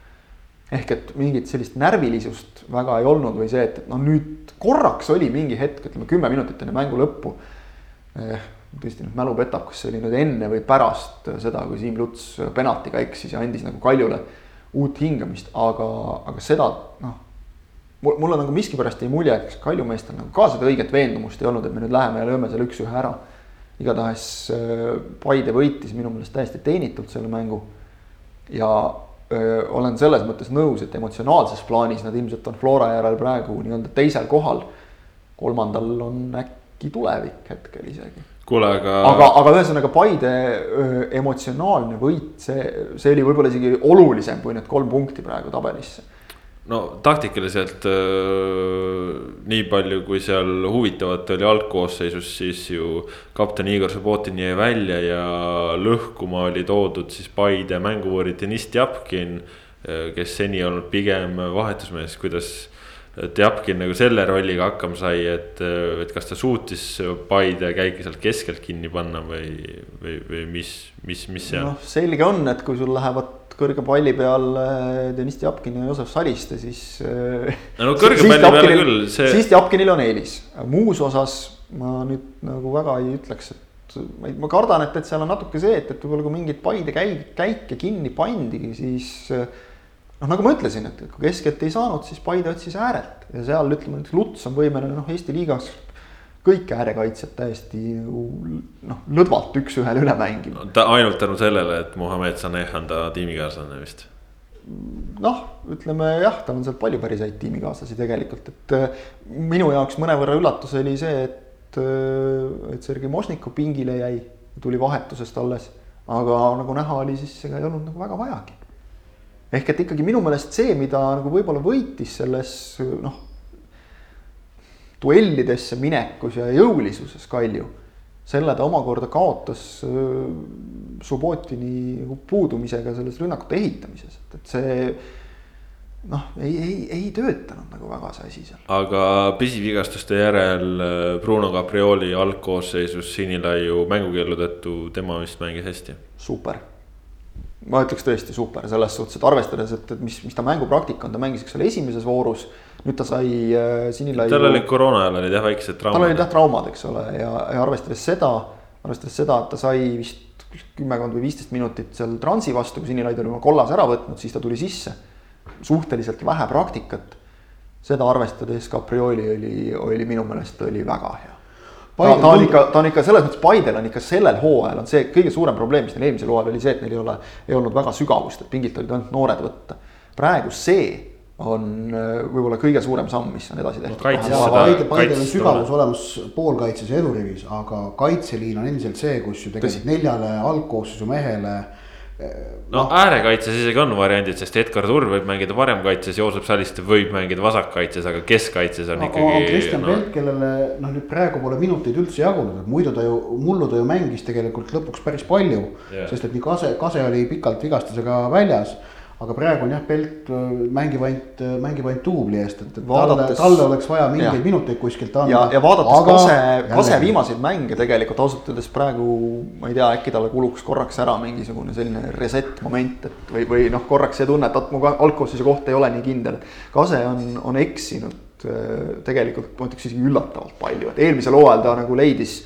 Speaker 3: Ehk et mingit sellist närvilisust väga ei olnud või see, et, et noh, nüüd korraks oli mingi hetk, ütleme kümme minutit enne mängu lõppu eh,. tõesti nüüd mälu petab, kas see oli nüüd enne või pärast seda, kui Siim Luts penaltiga eksis ja andis nagu Kaljule uut hingamist, aga, aga seda noh mul, mulle nagu miskipärast jäi mulje, et Kalju meestel nagu ka seda õiget veendumust ei olnud, et me nüüd läheme ja lööme selle üks-ühe ära. igatahes äh, Paide võitis minu meelest täiesti teenitult selle mängu. ja öö, olen selles mõttes nõus, et emotsionaalses plaanis nad ilmselt on Flora järel praegu nii-öelda teisel kohal. kolmandal on äkki tulevik hetkel isegi
Speaker 1: kuule, aga.
Speaker 3: aga, aga ühesõnaga Paide öö, emotsionaalne võit, see, see oli võib-olla isegi olulisem kui need kolm punkti praegu tabelisse
Speaker 1: no taktikaliselt nii palju, kui seal huvitavat oli algkoosseisus, siis ju kapten Igor Subbotin jäi välja ja lõhkuma oli toodud siis Paide mänguvõõri Deniss Tjapkin. Kes seni olnud pigem vahetusmees, kuidas Tjapkin nagu selle rolliga hakkama sai, et, et kas ta suutis Paide käike sealt keskelt kinni panna või, või, või mis, mis, mis see on? noh,
Speaker 3: selge on, et kui sul lähevad kõrge palli peal äh, Deniss Tjapkin ja Joosep Saliste, siis.
Speaker 1: Äh, no kõrge palli peal küll
Speaker 3: see. siis Tjapkinil on eelis, muus osas ma nüüd nagu väga ei ütleks, et ma, ma kardan, et, et seal on natuke see, et, et võib-olla kui mingeid Paide käik, käike kinni pandigi, siis. noh, nagu ma ütlesin, et kui keskelt ei saanud, siis Paide otsis äärelt ja seal ütleme näiteks Luts on võimeline noh, Eesti liigas kõik äärekaitsjad täiesti noh, lõdvalt üks-ühele üle mängima.
Speaker 1: ta ainult tänu sellele, et Muhamed Saneh on ta tiimikaaslane vist.
Speaker 3: noh, ütleme jah, tal on seal palju päris häid tiimikaaslasi tegelikult, et äh, minu jaoks mõnevõrra üllatus oli see, et, äh, et Sergei Mošnikov pingile jäi, tuli vahetusest alles. aga nagu näha oli, siis ega ei olnud nagu väga vajagi. ehk et ikkagi minu meelest see, mida nagu võib-olla võitis selles noh duellidesse minekus ja jõulisuses Kalju. selle ta omakorda kaotas Subbotini nagu puudumisega selles rünnakute ehitamises, et, et see noh, ei, ei, ei töötanud nagu väga see asi seal.
Speaker 1: aga pisivigastuste järel Bruno Caprioli algkoosseisus Sinilaiu mängukeelu tõttu tema vist mängis hästi.
Speaker 3: super ma ütleks tõesti super selles suhtes, et arvestades, et, et mis, mis ta mängupraktika on, ta mängis, eks ole, esimeses voorus. nüüd ta sai äh, Sinilaiu.
Speaker 1: tal olid koroona ajal olid jah väiksed traumad.
Speaker 3: tal olid jah traumad, eks ole, ja, ja arvestades seda, arvestades seda, et ta sai vist kümmekond või viisteist minutit seal Transi vastu, kui Sinilaid oli oma kollase ära võtnud, siis ta tuli sisse. suhteliselt vähe praktikat. seda arvestades Caprioli oli, oli minu meelest oli väga hea ta, ta on ikka, ta on ikka selles mõttes, Paidel on ikka sellel hooajal on see kõige suurem probleem, mis neil eelmisel hooajal oli see, et neil ei ole, ei olnud väga sügavust, et pingilt olid ainult noored võtta. praegu see on äh, võib-olla kõige suurem samm, mis on edasi tehtud
Speaker 2: no,. Paidel, Paidel on sügavus olemas poolkaitses ja edurivis, aga kaitseliin on endiselt see, kus ju tegelikult neljale algkoosseisu mehele
Speaker 1: no, no äärekaitses isegi on variandid, sest Edgar Turr võib mängida paremkaitses, Joosep Saliste võib mängida vasakkaitses, aga keskkaitses on no, ikkagi.
Speaker 2: Kristjan no. Pelk, kellele noh, nüüd praegu pole minuteid üldse jagunud, et muidu ta ju, mullu ta ju mängis tegelikult lõpuks päris palju yeah.. sest et nii Kase, Kase oli pikalt vigastusega väljas aga praegu on jah, Pelt äh, mängib ainult, äh, mängib ainult duubli eest, et, et vaadates, talle, talle oleks vaja mingeid ja. minuteid kuskilt anda.
Speaker 3: ja, ja vaadates aga, Kase, Kase viimaseid mänge tegelikult ausalt öeldes praegu ma ei tea, äkki talle kuluks korraks ära mingisugune selline reset moment, et või, või noh, korraks see tunne, et mu algkoosseisu koht ei ole nii kindel. Kase on, on eksinud äh, tegelikult ma ütleks isegi üllatavalt palju, et eelmisel hooajal ta nagu leidis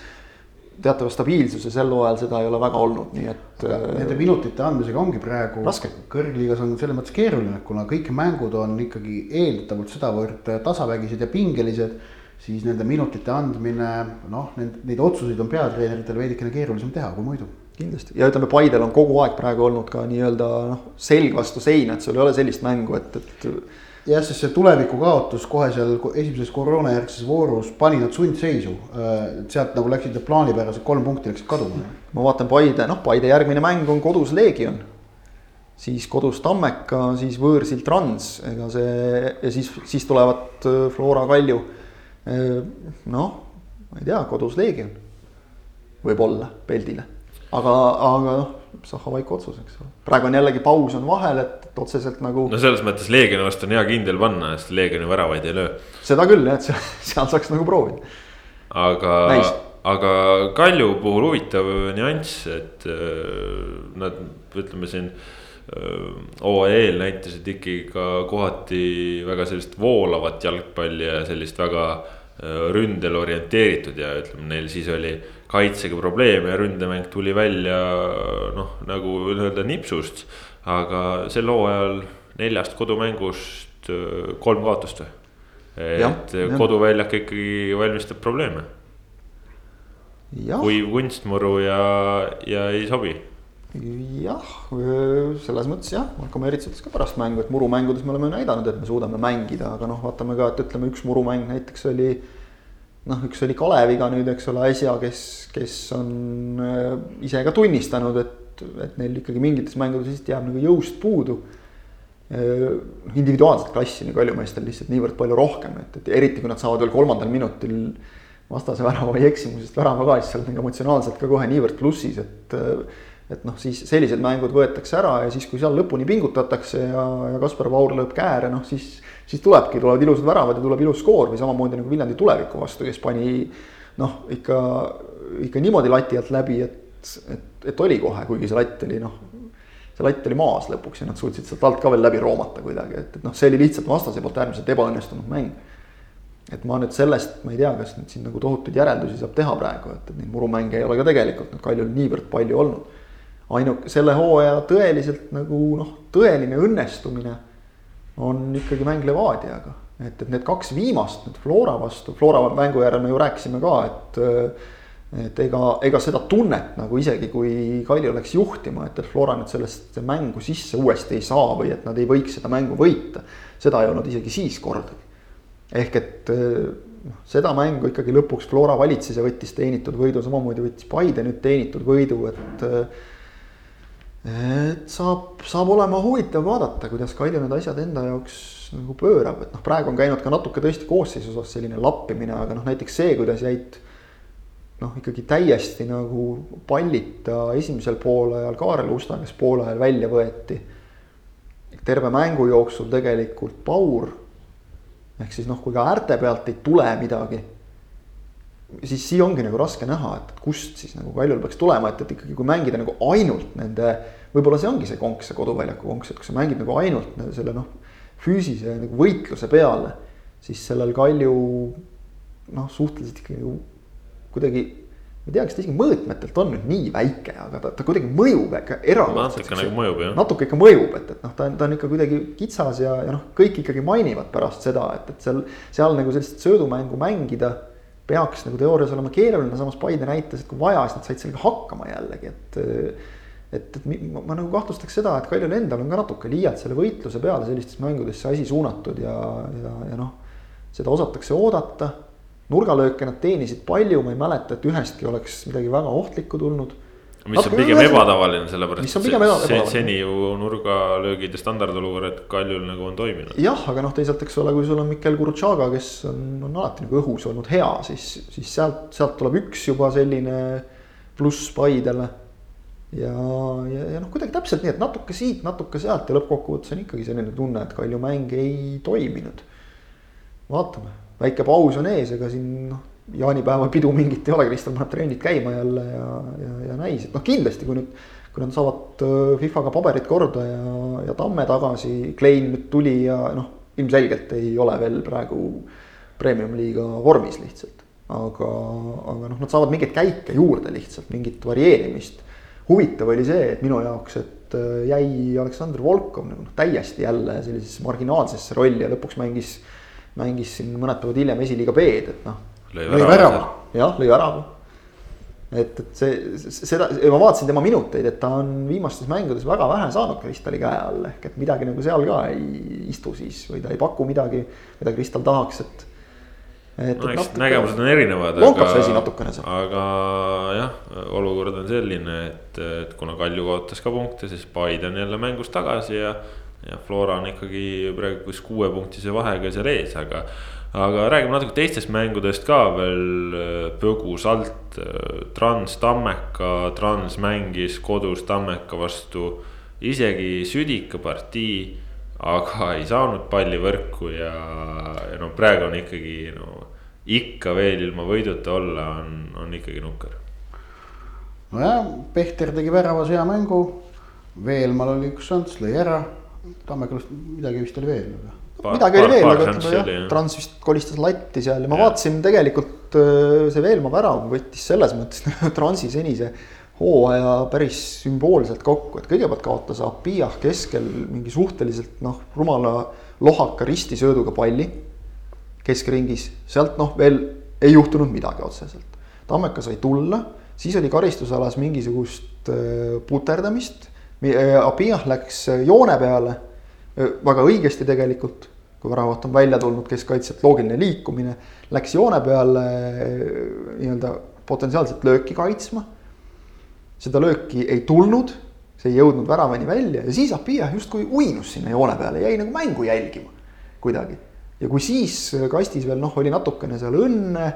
Speaker 3: teatava stabiilsuse, sel hooajal seda ei ole väga olnud, nii et.
Speaker 2: Nende minutite andmisega ongi praegu.
Speaker 3: raske.
Speaker 2: kõrgliigas on selles mõttes keeruline, kuna kõik mängud on ikkagi eeldatavalt sedavõrd tasavägised ja pingelised. siis nende minutite andmine, noh, neid, neid otsuseid on peatreeneritel veidikene keerulisem teha kui muidu
Speaker 3: kindlasti ja ütleme, Paidel on kogu aeg praegu olnud ka nii-öelda noh, selg vastu seina, et sul ei ole sellist mängu, et, et
Speaker 2: jah, sest see tuleviku kaotus kohe seal esimeses koroonajärgses voorus pani nad sundseisu. sealt nagu läksid need plaanipärased kolm punkti läksid kaduma.
Speaker 3: ma vaatan Paide, noh, Paide järgmine mäng on kodus Leegion. siis kodus Tammeka, siis võõrsil Trans, ega see ja siis, siis tulevad äh, Flora Kalju. Äh, noh, ma ei tea, kodus Leegion võib-olla Peldile, aga, aga noh Zahhovaiko otsus, eks ole. praegu on jällegi paus on vahel, et, otseselt nagu.
Speaker 1: no selles mõttes Leegioni vastu on hea kindel panna, sest Leegioni väravaid ei löö.
Speaker 3: seda küll jah, et seal, seal saaks nagu proovida.
Speaker 1: aga, aga Kalju puhul huvitav nüanss, et äh, nad ütleme siin äh, OEL näitasid ikkagi ka kohati väga sellist voolavat jalgpalli ja sellist väga äh, ründele orienteeritud ja ütleme, neil siis oli kaitsega probleeme ja ründemäng tuli välja noh, nagu öelda nipsust. aga sel hooajal neljast kodumängust äh, kolm kaotust või? et koduväljak ikkagi valmistab probleeme. kui kunstmuru ja, ja ei sobi
Speaker 3: jah, selles mõttes jah, Marko Merits ütles ka pärast mängu, et murumängudes me oleme näidanud, et me suudame mängida, aga noh, vaatame ka, et ütleme, üks murumäng näiteks oli noh, üks oli Kaleviga nüüd, eks ole, äsja, kes, kes on äh, ise ka tunnistanud, et, et neil ikkagi mingites mängudes lihtsalt jääb nagu jõust puudu. Äh, individuaalset klassi nagu Kaljumeestel lihtsalt niivõrd palju rohkem, et, et eriti kui nad saavad veel kolmandal minutil vastase värava või eksimusest värava ka, siis sa oled nagu emotsionaalselt ka kohe niivõrd plussis, et et noh, siis sellised mängud võetakse ära ja siis, kui seal lõpuni pingutatakse ja, ja Kaspar Paur lööb kääre, noh siis siis tulebki, tulevad ilusad väravad ja tuleb ilus skoor või samamoodi nagu Viljandi tuleviku vastu, kes pani noh, ikka, ikka niimoodi lati alt läbi, et, et, et oli kohe, kuigi see latt oli noh, see latt oli maas lõpuks ja nad suutsid sealt alt ka veel läbi roomata kuidagi, et, et noh, see oli lihtsalt vastase poolt äärmiselt ebaõnnestunud mäng. et ma nüüd sellest, ma ei tea, kas nüüd siin nagu tohutuid järeldusi saab teha praegu, et, et neid murumänge ei ole ka tegelikult nüüd Kaljul niivõrd palju olnud. ainuke, selle hooaja tõeliselt nagu noh, tõeline õnnestumine on ikkagi mäng Levadiaga. et, et need kaks viimast nüüd Flora vastu, Flora mängu järel me ju rääkisime ka, et et ega, ega seda tunnet nagu isegi kui Kalju läks juhtima, et, et Flora nüüd sellest mängu sisse uuesti ei saa või et nad ei võiks seda mängu võita. seda ei olnud isegi siis kordagi. ehk et noh, seda mängu ikkagi lõpuks Flora valitses ja võttis teenitud võidu, samamoodi võttis Paide nüüd teenitud võidu, et et saab, saab olema huvitav vaadata, kuidas Kalju need asjad enda jaoks nagu pöörab, et noh, praegu on käinud ka natuke tõesti koosseisu osas selline lappimine, aga noh, näiteks see, kuidas jäid. noh, ikkagi täiesti nagu pallita esimesel poolajal Kaarel Usta, kes poole ajal välja võeti. terve mängu jooksul tegelikult Paur. ehk siis noh, kui ka äärte pealt ei tule midagi siis siia ongi nagu raske näha, et kust siis nagu Kaljul peaks tulema, et, et ikkagi, kui mängida nagu ainult nende. Võib-olla see ongi see konks, see koduväljaku konks, et kui sa mängid nagu ainult selle noh, füüsilise nagu võitluse peale. siis sellel Kalju noh, suhteliselt ikkagi nagu kuidagi. ma ei tea, kas ta isegi mõõtmetelt on nüüd nii väike, aga ta, ta kuidagi mõjub ikka erakordselt.
Speaker 1: natuke nagu mõjub jah.
Speaker 3: natuke ikka mõjub, et, et noh, ta on, ta on ikka kuidagi kitsas ja, ja noh, kõik ikkagi mainivad pärast seda, et, et seal, seal nagu sellist söödumängu mängida peaks nagu teoorias olema keeruline, samas Paide näitas, et kui vaja, siis nad said sellega hakkama jällegi, et. Et, et ma, ma nagu kahtlustaks seda, et Kaljul endal on ka natuke liialt selle võitluse peale sellistes mängudes see asi suunatud ja, ja, ja noh. seda osatakse oodata. nurgalööke nad teenisid palju, ma ei mäleta, et ühestki oleks midagi väga ohtlikku tulnud
Speaker 1: mis on pigem ebatavaline, sellepärast
Speaker 3: et
Speaker 1: seni ju nurgalöögide standardolukorrad Kaljul nagu on toiminud.
Speaker 3: jah, aga noh, teisalt, eks ole, kui sul on Mikkel Gurutšaga, kes on, on alati nagu õhus olnud hea, siis, siis sealt, sealt tuleb üks juba selline pluss Paidele. Ja, ja, ja noh, kuidagi täpselt nii, et natuke siit, natuke sealt ja lõppkokkuvõttes on ikkagi selline tunne, et Kalju mäng ei toiminud. vaatame, väike paus on ees, ega siin noh jaanipäeva pidu mingit ei ole, Kristal paneb trennid käima jälle ja, ja, ja näis, et noh, kindlasti kui nüüd. kui nad saavad äh, FIFA-ga paberid korda ja, ja Tamme tagasi, Klein nüüd tuli ja noh, ilmselgelt ei ole veel praegu premium-liiga vormis lihtsalt. aga, aga noh, nad saavad mingeid käike juurde lihtsalt, mingit varieerimist. Huvitav oli see, et minu jaoks, et äh, jäi Aleksandr Volkov nagu noh, täiesti jälle sellisesse marginaalsesse rolli ja lõpuks mängis, mängis siin mõned päevad hiljem esiliiga B-d, et noh.
Speaker 2: lõi värava.
Speaker 3: jah, lõi värava et, et see, seda, ma vaatasin tema minuteid, et ta on viimastes mängudes väga vähe saanud Kristali käe all, ehk et midagi nagu seal ka ei istu siis või ta ei paku midagi, mida Kristal tahaks, et.
Speaker 1: Et no eks nägemused on erinevad.
Speaker 3: lonkab see asi natukene seal.
Speaker 1: aga jah, olukord on selline, et, et kuna Kalju kaotas ka punkte, siis Paide on jälle mängus tagasi ja. ja Flora on ikkagi praegu kus kuuepunktise vahega seal ees, aga aga räägime natuke teistest mängudest ka veel põgusalt. Trans Tammeka, Trans mängis kodus Tammeka vastu isegi südika partii. aga ei saanud palli võrku ja, ja no praegu on ikkagi no ikka veel ilma võiduta olla on, on ikkagi nukker.
Speaker 2: nojah, Pehter tegi väravas hea mängu. Veelmal oli üks šanss, lõi ära. Tammekal midagi vist oli veel
Speaker 3: midagi oli veel, aga ütleme jah, Trans vist kolistas latti seal ja ma ja. vaatasin tegelikult äh, see Veelmaa värav võttis selles mõttes Transi senise hooaja päris sümboolselt kokku, et kõigepealt kaotas Apiah keskel mingi suhteliselt noh, rumala lohaka ristisööduga palli keskringis, sealt noh, veel ei juhtunud midagi otseselt. Tammeka sai tulla, siis oli karistusalas mingisugust äh, puterdamist. Apiah läks joone peale väga õigesti tegelikult, kui väravat on välja tulnud keskkaitselt loogiline liikumine, läks joone peale nii-öelda potentsiaalselt lööki kaitsma. seda lööki ei tulnud, see ei jõudnud väravani välja ja siis Apia justkui uinus sinna joone peale, jäi nagu mängu jälgima kuidagi. Ja kui siis kastis veel noh, oli natukene seal õnne,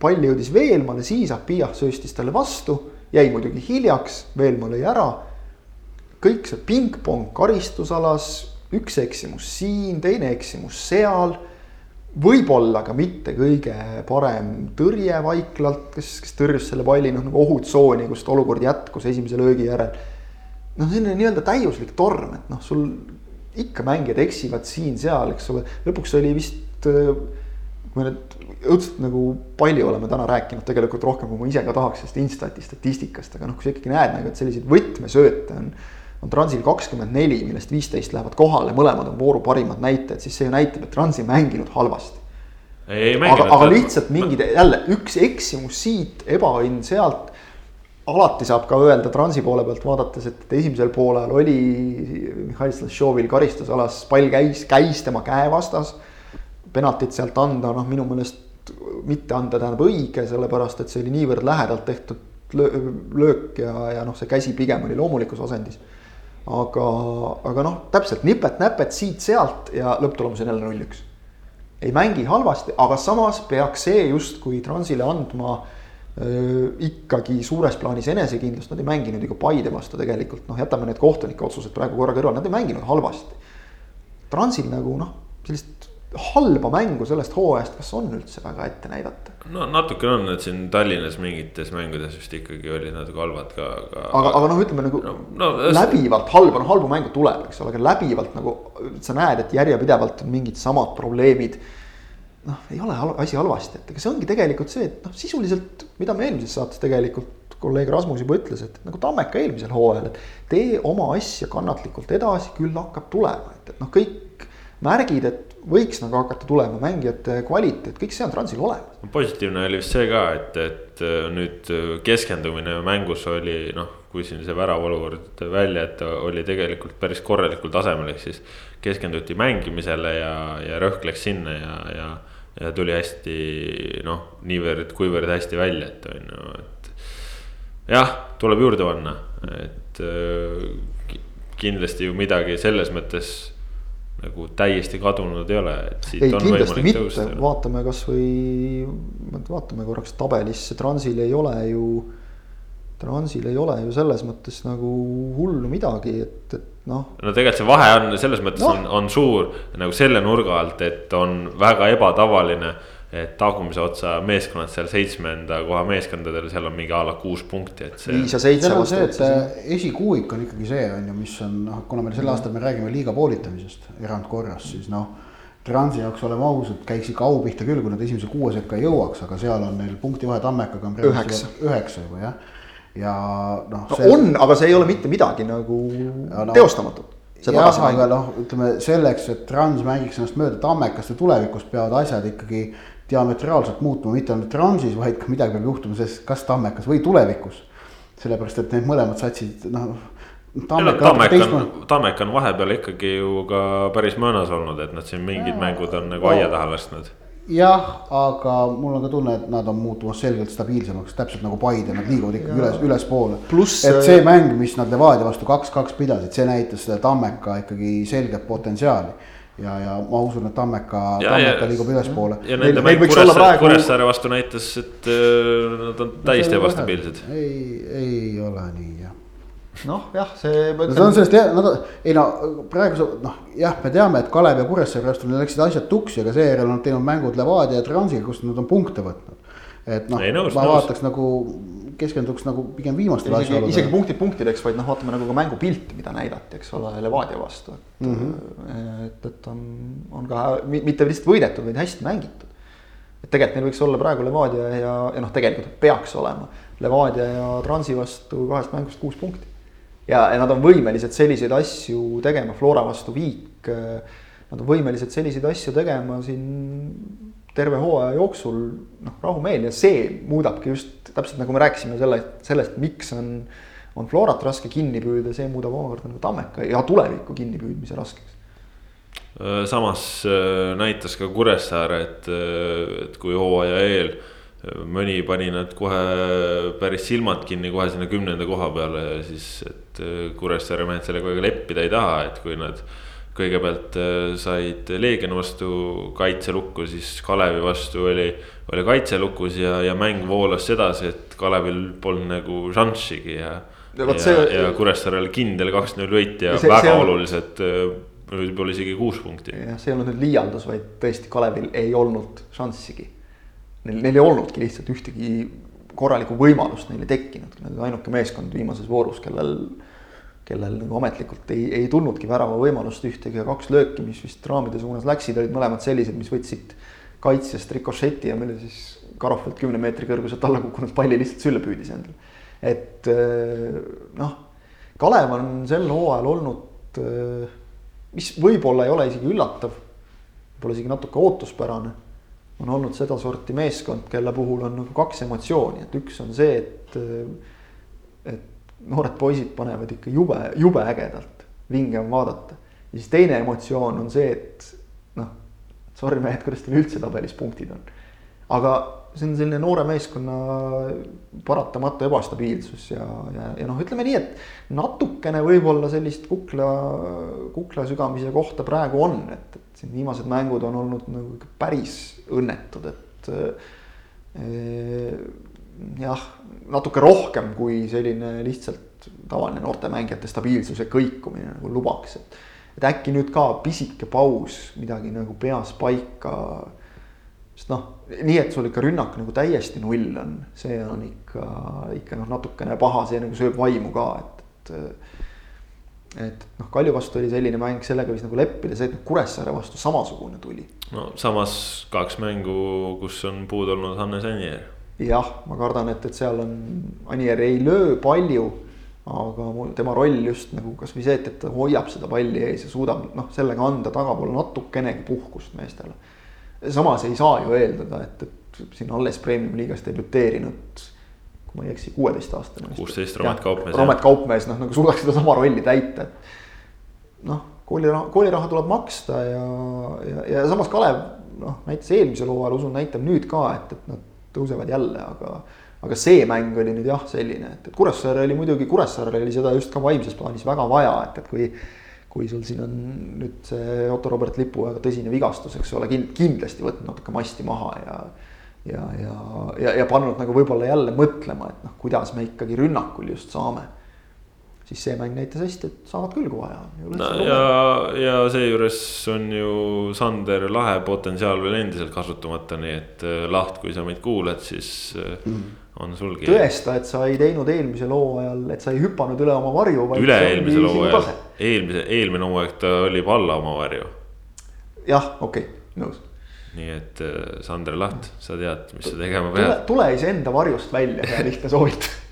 Speaker 3: pall jõudis Veelmaale, siis Apia sööstis talle vastu, jäi muidugi hiljaks, Veelmaa lõi ära kõik see pingpong karistusalas, üks eksimus siin, teine eksimus seal. võib-olla ka mitte kõige parem tõrje Vaiklalt, kes, kes tõrjus selle palli noh nagu ohutsooni, kust olukord jätkus esimese löögi järel. noh, selline nii-öelda täiuslik torm, et noh, sul ikka mängijad eksivad siin-seal, eks ole, lõpuks oli vist kui me nüüd õudselt nagu palju oleme täna rääkinud tegelikult rohkem, kui ma ise ka tahaks sellest Instati statistikast, aga noh, kui sa ikkagi näed nagu, et selliseid võtmesööte on on Transil kakskümmend neli, millest viisteist lähevad kohale, mõlemad on vooru parimad näitajad, siis see ju näitab, et Trans ei mänginud halvasti. aga, aga lihtsalt mingid jälle üks eksimus siit, ebaõnn sealt. Alati saab ka öelda Transi poole pealt vaadates, et esimesel poolel oli Mihhail Slashovil karistusalas, pall käis, käis tema käe vastas. penaltit sealt anda, noh, minu meelest mitte anda tähendab õige, sellepärast et see oli niivõrd lähedalt tehtud löök ja, ja noh, see käsi pigem oli loomulikus asendis aga, aga noh, täpselt nipet-näpet siit-sealt ja lõpptulemus on jälle null-üks. ei mängi halvasti, aga samas peaks see justkui Transile andma öö, ikkagi suures plaanis enesekindlust, nad ei mänginud ju ka Paide vastu tegelikult, noh, jätame need kohtunike otsused praegu korra kõrvale, nad ei mänginud halvasti. Transil nagu noh, sellist halba mängu sellest hooajast, kas on üldse väga ette näidata?
Speaker 1: no natukene on, et siin Tallinnas mingites mängudes vist ikkagi olid natuke halvad ka,
Speaker 3: aga. aga, aga noh, ütleme nagu no, no, läbivalt halba, no halbu mänge tuleb, eks ole, aga läbivalt nagu sa näed, et järjepidevalt on mingid samad probleemid. Noh, ei ole asi halvasti, et ega see ongi tegelikult see, et noh, sisuliselt, mida me eelmises saates tegelikult kolleeg Rasmus juba ütles, et nagu Tammeka eelmisel hooajal, et tee oma asja kannatlikult edasi, küll hakkab tulema, et, et noh, kõik märgid, et võiks nagu hakata tulema mängijate kvaliteet, kõik see on Transil olemas.
Speaker 1: positiivne oli vist see ka, et, et äh, nüüd äh, keskendumine mängus oli noh, kui siin see väravolukord välja, et oli tegelikult päris korralikul tasemel, ehk siis keskenduti mängimisele ja, ja rõhk läks sinna ja, ja. Ja tuli hästi noh, niivõrd-kuivõrd hästi välja, et on ju, et. jah, tuleb juurde panna, et äh, kindlasti ju midagi selles mõttes nagu täiesti kadunud ei ole, et siit
Speaker 3: ei, on võimalik mitte. tõusta. vaatame kasvõi, vaatame korraks tabelisse, Transil ei ole ju, Transil ei ole ju selles mõttes nagu hullu midagi, et, et noh.
Speaker 1: no tegelikult see vahe on selles mõttes no. on, on suur nagu selle nurga alt, et on väga ebatavaline et tagumise otsa meeskonnad seal seitsmenda koha meeskondadel, seal on mingi a la kuus punkti, et
Speaker 2: see. viis ja seitse. seal on see, et esikuuik on ikkagi see on ju, mis on noh, kuna me sel aastal me räägime liiga poolitamisest erandkorras, siis noh. Transi jaoks oleme ausad, käiks ikka au pihta küll, kui nad esimese kuue sekka jõuaks, aga seal on neil punkti vahe Tammekaga on
Speaker 3: Üheksa.
Speaker 2: üheksa juba jah. Ja noh.
Speaker 3: no on, aga see ei ole mitte midagi nagu
Speaker 2: Ja no-
Speaker 3: teostamatut.
Speaker 2: jah, aga noh, ütleme selleks, et Trans mängiks ennast mööda Tammekast ja tulevikus peavad asjad ikkagi diametraalselt muutuma, mitte ainult Transis, vaid ka midagi peab juhtuma selles, kas Tammekas või tulevikus. sellepärast, et need mõlemad satsid, noh.
Speaker 1: Tammek on, Tammek on vahepeal ikkagi ju ka päris mõõnas olnud, et nad siin mingid
Speaker 2: Jaa.
Speaker 1: mängud on nagu aia taha lasknud.
Speaker 2: Jah, aga mul on ka tunne, et nad on muutumas selgelt stabiilsemaks, täpselt nagu Paide, nad liiguvad ikkagi üles, ülespoole. Et see mäng, mis nad Levadia vastu kaks-kaks pidasid, see näitas seda Tammeka ikkagi selget potentsiaali. ja, ja ma usun, et Tammeka, Tammeka liigub ülespoole.
Speaker 1: ja nende mäng Kuressaare,
Speaker 3: praegu-
Speaker 1: Kuressaare vastu näitas, et äh, nad on täiesti ebastabiilsed.
Speaker 2: ei, ei ole nii jah.
Speaker 3: Noh, jah, see.
Speaker 2: Nad on sellest jah, nad ei no praegu sa- noh, jah, me teame, et Kalev ja Kuressaare vastu neil läksid asjad tuksi, aga seejärel on nad teinud mängud Levadia ja Transiga, kust nad on punkte võtnud. et noh, ma
Speaker 1: nõus.
Speaker 2: vaataks nagu, keskenduks nagu pigem viimastele
Speaker 3: isegi, isegi
Speaker 2: asjaoludele.
Speaker 3: punktid punktideks, vaid noh, vaatame nagu ka mängupilti, mida näidati, eks ole, Levadia vastu, et mm. -hmm. et, et on, on ka mi- mitte lihtsalt võidetud, vaid hästi mängitud. et tegelikult neil võiks olla praegu Levadia ja, ja noh, tegelikult peaks olema Levadia ja Transi vastu kahest mängust kuus punkti. Ja, ja nad on võimelised selliseid asju tegema, Flora vastu viik. Nad on võimelised selliseid asju tegema siin terve hooaja jooksul noh, rahumeel ja see muudabki just täpselt nagu me rääkisime selle, sellest, miks on, on Florat raske kinni püüda, see muudab omakorda nagu Tammeka ja tuleviku kinnipüüdmise raskeks.
Speaker 1: Äh, samas äh, näitas ka Kuressaare, et, äh, et kui hooaja eel äh, mõni pani nad kohe päris silmad kinni kohe sinna kümnenda koha peale ja siis, et äh, Kuressaare mehed sellega väga leppida ei taha, et kui nad kõigepealt äh, said Leegioni vastu kaitselukku, siis Kalevi vastu oli, oli kaitselukus ja, ja mäng voolas sedasi, et Kalevil polnud nagu šanssigi ja.
Speaker 3: Ja
Speaker 1: ja,
Speaker 3: see-
Speaker 1: ja Kuressaarel kindel kaks-null võit ja
Speaker 3: Ja see-
Speaker 1: väga
Speaker 3: see on-
Speaker 1: olulised, võib-olla isegi kuus punkti
Speaker 3: jah, see ei olnud nüüd liialdus, vaid tõesti Kalevil ei olnud šanssigi. Neil, neil ei olnudki lihtsalt ühtegi korralikku võimalust neile tekkinud, nad olid ainuke meeskond viimases voorus, kellel, kellel nagu ametlikult ei, ei tulnudki värava võimalust ühtegi ja kaks lööki, mis vist raamide suunas läksid, olid mõlemad sellised, mis võtsid kaitsest rikošeti ja mille siis Karofelt kümne meetri kõrguselt alla kukkunud palli lihtsalt sülle püüdis endale. et eh, noh, Kalev on sel hooajal olnud eh, mis võib-olla ei ole isegi üllatav, võib-olla isegi natuke ootuspärane. On olnud sedasorti meeskond, kelle puhul on nagu kaks emotsiooni, et üks on see, et. et noored poisid panevad ikka jube, jube ägedalt, vinge on vaadata. ja siis teine emotsioon on see, et noh, sorry mehed, kuidas teil üldse tabelis punktid on. aga see on selline noore meeskonna paratamatu ebastabiilsus ja, ja, ja noh, ütleme nii, et natukene võib-olla sellist kukla, kukla sügamise kohta praegu on, et, et siin viimased mängud on olnud nagu ikka päris õnnetud, et eh, jah, natuke rohkem kui selline lihtsalt tavaline noortemängijate stabiilsus ja kõikumine nagu lubaks, et et äkki nüüd ka pisike paus, midagi nagu peas paika sest noh, nii et sul ikka rünnak nagu täiesti null on, see on ikka, ikka noh, natukene paha, see nagu sööb vaimu ka, et, et. et noh, Kalju vastu oli selline mäng, sellega võis nagu leppida, see, et noh, Kuressaare vastu samasugune tuli.
Speaker 1: no samas kaks mängu, kus on puudu olnud Hannes Anier.
Speaker 3: jah, ma kardan, et, et seal on, Anier ei löö palju, aga tema roll just nagu kasvõi see, et, et ta hoiab seda palli ees ja suudab noh, sellega anda tagapoole natukenegi puhkust meestele samas ei saa ju eeldada, et, et siin alles premium-liigas debüteerinud, kui ma ei eksi, kuueteistaastane.
Speaker 1: kuusteist Romet Kaupmees.
Speaker 3: Romet Kaupmees, noh nagu suudaks sedasama rolli täita, et noh, kooliraha, kooliraha tuleb maksta ja, ja, ja samas Kalev noh, näitas eelmisel hooajal, usun, näitab nüüd ka, et, et nad tõusevad jälle, aga aga see mäng oli nüüd jah, selline, et, et Kuressaare oli muidugi, Kuressaarel oli seda just ka vaimses plaanis väga vaja, et, et kui kui sul siin on nüüd see Otto Robert Lipu väga tõsine vigastus, eks ole, kindlasti võtnud natuke masti maha ja. ja, ja, ja, ja pannud nagu võib-olla jälle mõtlema, et noh, kuidas me ikkagi rünnakul just saame. siis see mäng näitas hästi, et saavad küll, kui vaja on.
Speaker 1: no ja, ja seejuures on ju Sander Lahe potentsiaal veel endiselt kasutamata, nii et äh, Laht, kui sa meid kuulad, siis mm. On sulgi.
Speaker 3: tõesta, et sa ei teinud eelmisel hooajal, et sa ei hüpanud üle oma varju.
Speaker 1: üle-eelmisel hooajal, eelmise, eelmine hooaeg ta oli alla oma varju.
Speaker 3: jah, okei okay nõus.
Speaker 1: nii et äh, Sander Laht, sa tead, mis sa tegema
Speaker 3: tule,
Speaker 1: pead.
Speaker 3: tule iseenda varjust välja, hea lihtne soovitus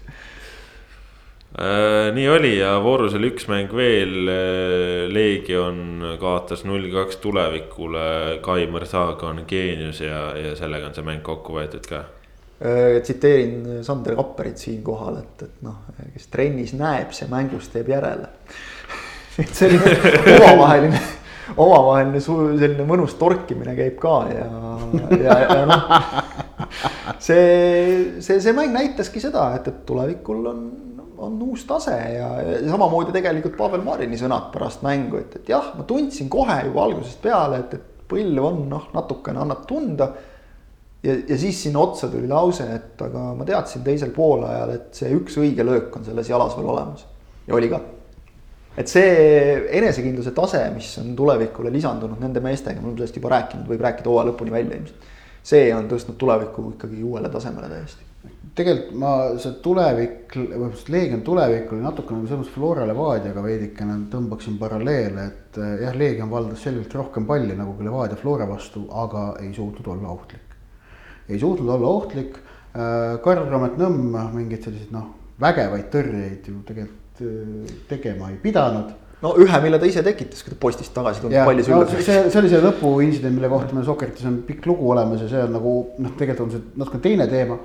Speaker 1: Äh, nii oli ja voorus oli üks mäng veel. Leegion kaotas null kaks tulevikule, Kaimar Saaga on geenius ja, ja sellega on see mäng kokku võetud ka
Speaker 3: Äh, tsiteerin Sander Kapperit siinkohal, et, et noh, kes trennis näeb, see mängus teeb järele. et selline omavaheline, omavaheline selline mõnus torkimine käib ka ja, ja, ja noh. see, see, see mäng näitaski seda, et, et tulevikul on, on uus tase ja, ja samamoodi tegelikult Pavel Marini sõnad pärast mängu, et, et jah, ma tundsin kohe juba algusest peale, et, et põlv on noh, natukene annab tunda ja, ja siis sinna otsa tuli lause, et aga ma teadsin teisel poolajal, et see üks õige löök on selles jalas veel olemas ja oli ka. et see enesekindluse tase, mis on tulevikule lisandunud nende meestega, me oleme sellest juba rääkinud, võib rääkida hooaja lõpuni välja ilmselt. see on tõstnud tuleviku ikkagi uuele tasemele täiesti.
Speaker 2: tegelikult ma, see tulevik, või Leegion tulevik oli natukene selles mõttes Flora Levadiaga veidikene tõmbaksin paralleele, et eh, jah, Leegion valdas selgelt rohkem palli nagu Levadia Flora vastu, aga ei suutnud olla ohtlik. Ei suutnud olla ohtlik, Karl Raamet Nõmm mingeid selliseid noh, vägevaid tõrjeid ju tegelikult eh, tegema ei pidanud
Speaker 3: no ühe, mille ta ise tekitas, kui ta postist tagasi tuli
Speaker 2: jah,
Speaker 3: palli
Speaker 2: no
Speaker 3: sülle
Speaker 2: see, see oli see lõpuintsident, mille kohta meil Sokertis on pikk lugu olemas ja see on nagu noh, tegelikult on see natuke teine teema.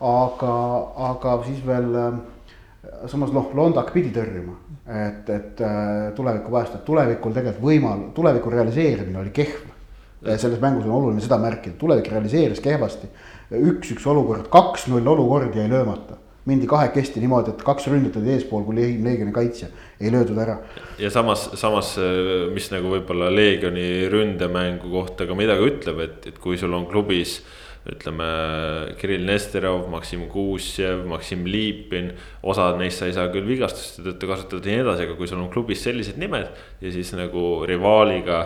Speaker 2: aga, aga siis veel äh, samas noh, Londak pidi tõrjuma, et, et äh, tulevikku päästa, et tulevikul tegelikult võimal-, tuleviku realiseerimine oli kehv. Selles mängus on oluline seda märkida, tulevik realiseeris kehvasti. üks-üks olukord, kaks-null olukord jäi löömata mindi kahekesti niimoodi, et kaks ründajat olid eespool kui Leegioni kaitsja, ei löödud ära.
Speaker 1: ja samas, samas, mis nagu võib-olla Leegioni ründemängu kohta ka midagi ütleb, et, et kui sul on klubis ütleme, Kirill Nesterov, Maksim Kuusjev, Maksim Liipin. osad neist sa ei saa küll vigastuste tõttu kasutada ja nii edasi, aga kui sul on klubis sellised nimed ja siis nagu rivaaliga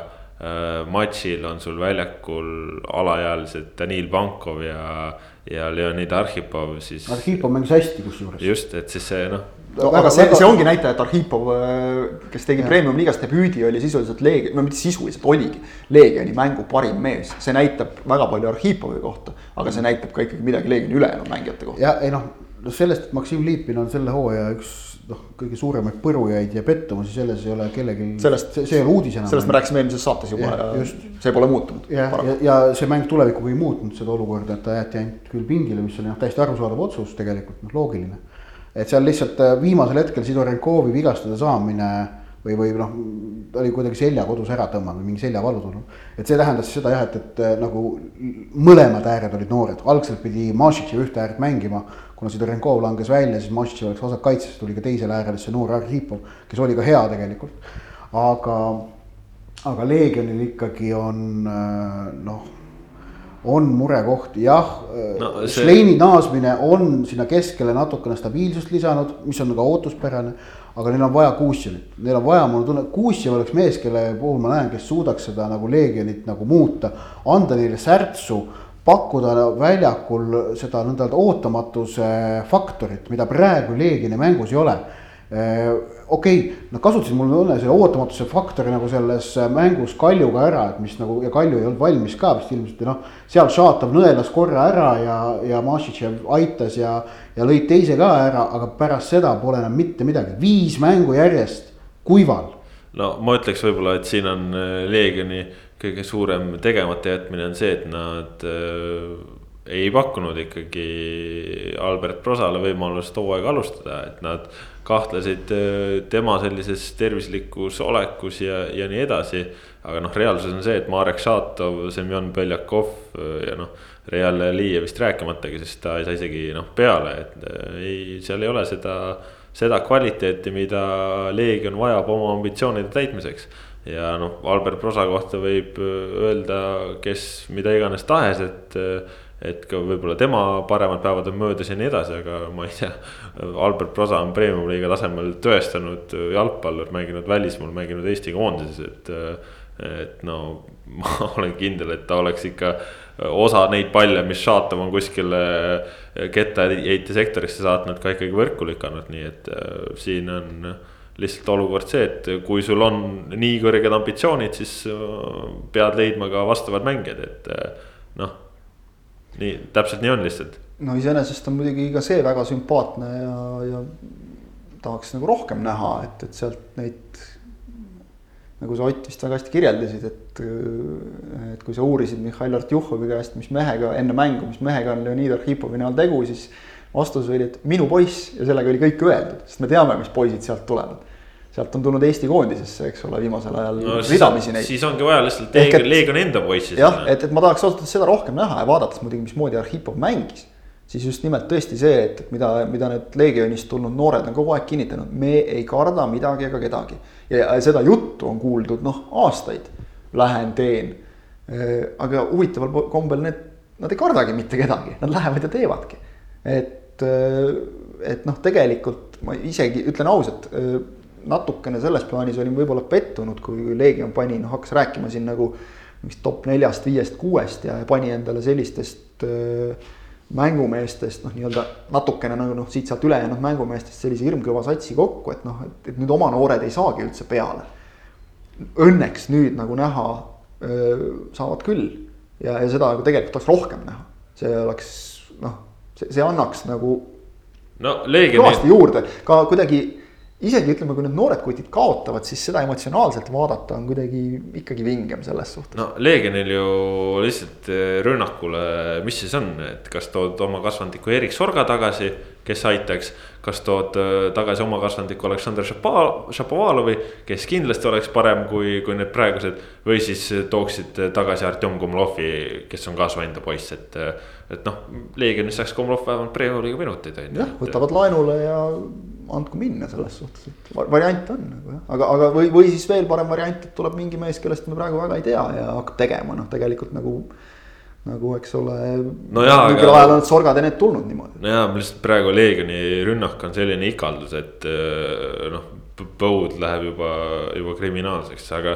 Speaker 1: matšil on sul väljakul alaealised Danil Bankov ja, ja Leonid Arhipov, siis.
Speaker 2: Arhipov mängis hästi kusjuures.
Speaker 1: just, et siis see noh
Speaker 3: no, aga see, see ongi näitaja, et Arhipov, kes tegi Premium liigas debüüdi, oli sisuliselt Leegion, no mitte sisuliselt, oligi Leegioni mängu parim mees. see näitab väga palju Arhipovi kohta, aga see näitab ka ikkagi midagi Leegioni ülejäänud mängijate kohta.
Speaker 2: ja ei noh, sellest, et Maksim Liipin on selle hooaja üks noh, kõige suuremaid põrujaid ja pettumusi, selles ei ole kellelgi.
Speaker 3: sellest,
Speaker 2: see, ei ole uudis enam.
Speaker 3: sellest me rääkisime eelmises saates juba ja, ja see pole muutunud.
Speaker 2: ja, ja, ja see mäng tulevikuga ei muutnud seda olukorda, et ta jäeti ainult küll pingile, mis oli noh, täiesti arusaadav otsus tegelikult noh, loogiline et seal lihtsalt äh, viimasel hetkel Sidorenkovi vigastada saamine või, või noh, ta oli kuidagi selja kodus ära tõmmanud, mingi seljavalu tulnud. et see tähendas seda jah, et, et äh, nagu mõlemad ääred olid noored, algselt pidi Mašitši ühte äärt mängima. Kuna Sidorenkov langes välja, siis Mašitši oleks osak kaitses, tuli ka teisele äärele see noor Arhipov, kes oli ka hea tegelikult. aga, aga Leegionil ikkagi on äh, noh on murekohti, jah no,, see... Šleini naasmine on sinna keskele natukene stabiilsust lisanud, mis on ka ootuspärane. aga neil on vaja Kuusjevit, neil on vaja, mul tunne, Kuusjev oleks mees, kelle puhul ma näen, kes suudaks seda nagu Leegionit nagu muuta, anda neile särtsu pakkuda väljakul seda nõnda öelda ootamatuse faktorit, mida praegu Leegioni mängus ei ole okei okay,, nad kasutasid mul õnne selle ootamatuse faktori nagu selles mängus Kaljuga ära, et mis nagu ja Kalju ei olnud valmis ka vist ilmselt ja noh. seal Šatov nõelas korra ära ja, ja Mašitšev aitas ja, ja lõid teise ka ära, aga pärast seda pole enam mitte midagi, viis mängu järjest kuival.
Speaker 1: no ma ütleks võib-olla, et siin on Leegioni kõige suurem tegemata jätmine on see, et nad äh, ei pakkunud ikkagi Albert Prosale võimalust hooaega alustada, et nad kahtlesid äh, tema sellises tervislikus olekus ja, ja nii edasi. aga noh, reaalsus on see, et Marek Šatov, Semjon Beljakov äh, ja noh, Real Liievist rääkimatagi, sest ta ei saa isegi noh peale, et ei, seal ei ole seda, seda kvaliteeti, mida Leegion vajab oma ambitsioonide täitmiseks ja noh, Albert Prosa kohta võib öelda, kes mida iganes tahes, et et ka võib-olla tema paremad päevad on möödas ja nii edasi, aga ma ei tea. Albert Prosa on premium-liiga tasemel tõestanud jalgpallur, mänginud välismaal, mänginud Eesti koondises, et. et no ma olen kindel, et ta oleks ikka osa neid palle, mis Šatov on kuskile kettaheite sektorisse saatnud, ka ikkagi võrku lükanud, nii et äh, siin on lihtsalt olukord see, et kui sul on nii kõrged ambitsioonid, siis äh, pead leidma ka vastavad mängijad, et äh, noh. nii, täpselt nii on lihtsalt.
Speaker 3: no iseenesest on muidugi ka see väga sümpaatne ja, ja tahaks nagu rohkem näha, et, et sealt neid. nagu sa Ott vist väga hästi kirjeldasid, et, et kui sa uurisid Mihhail Artjuhovi käest, mis mehega enne mängu, mis mehega on Leonid Arhipovi näol tegu, siis vastus oli, et minu poiss ja sellega oli kõik öeldud, sest me teame, mis poisid sealt tulevad. sealt on tulnud Eesti koondisesse, eks ole, viimasel ajal
Speaker 1: no,
Speaker 3: ridamisi neid.
Speaker 1: siis ongi vaja lihtsalt Leegion, Leegion enda poissi.
Speaker 3: jah, et, et ma tahaks ausalt öeldes seda rohkem näha ja vaadates muidugi, mismoodi Arhipov mängis. siis just nimelt tõesti see, et, mida, mida need Leegionist tulnud noored on kogu aeg kinnitanud, me ei karda midagi ega kedagi. ja, ja seda juttu on kuuldud noh, aastaid, lähen teen. aga huvitaval kombel need, nad ei kardagi mitte kedagi, nad lähevad ja teevadki. et et, äh, et noh, tegelikult ma isegi ütlen ausalt, äh, natukene selles plaanis olin võib-olla pettunud, kui Leegion pani, noh hakkas rääkima siin nagu mingist top neljast, viiest, kuuest ja pani endale sellistest äh, mängumeestest noh, nii-öelda natukene nagu noh, siit-sealt ülejäänud mängumeestest sellise hirmkõva satsi kokku, et noh, et, nüüd oma noored ei saagi üldse peale. Õnneks nüüd nagu näha öö, saavad küll ja, ja seda nagu tegelikult oleks rohkem näha, see oleks noh see, see annaks nagu
Speaker 1: no,
Speaker 3: kõvasti juurde, ka kuidagi isegi ütleme, kui need noored kutid kaotavad, siis seda emotsionaalselt vaadata on kuidagi ikkagi vingem selles suhtes.
Speaker 1: no Leegionil ju lihtsalt eh, rünnakule, mis siis on, et kas tood oma kasvandiku Erik Sorga tagasi, kes aitaks. kas tood eh, tagasi oma kasvandiku Aleksandr Šapovalovi, kes kindlasti oleks parem kui, kui need praegused. või siis tooksid tagasi Artjom Kumlovi, kes on ka su enda poiss, et et noh, Leegionis saaks Komlov vähemalt Premiumi minuteid on
Speaker 3: ju. jah, võtavad laenule ja andku minna selles suhtes, et variant on nagu jah, aga, aga või, või siis veel parem variant, et tuleb mingi mees, kellest me praegu väga ei tea ja hakkab tegema, noh, tegelikult nagu. nagu eks ole
Speaker 1: no. mingil
Speaker 3: aga... ajal on sorgad ja need tulnud niimoodi.
Speaker 1: no jaa, lihtsalt praegu Leegioni rünnak on selline ikaldus, et noh põud läheb juba, juba kriminaalseks, aga,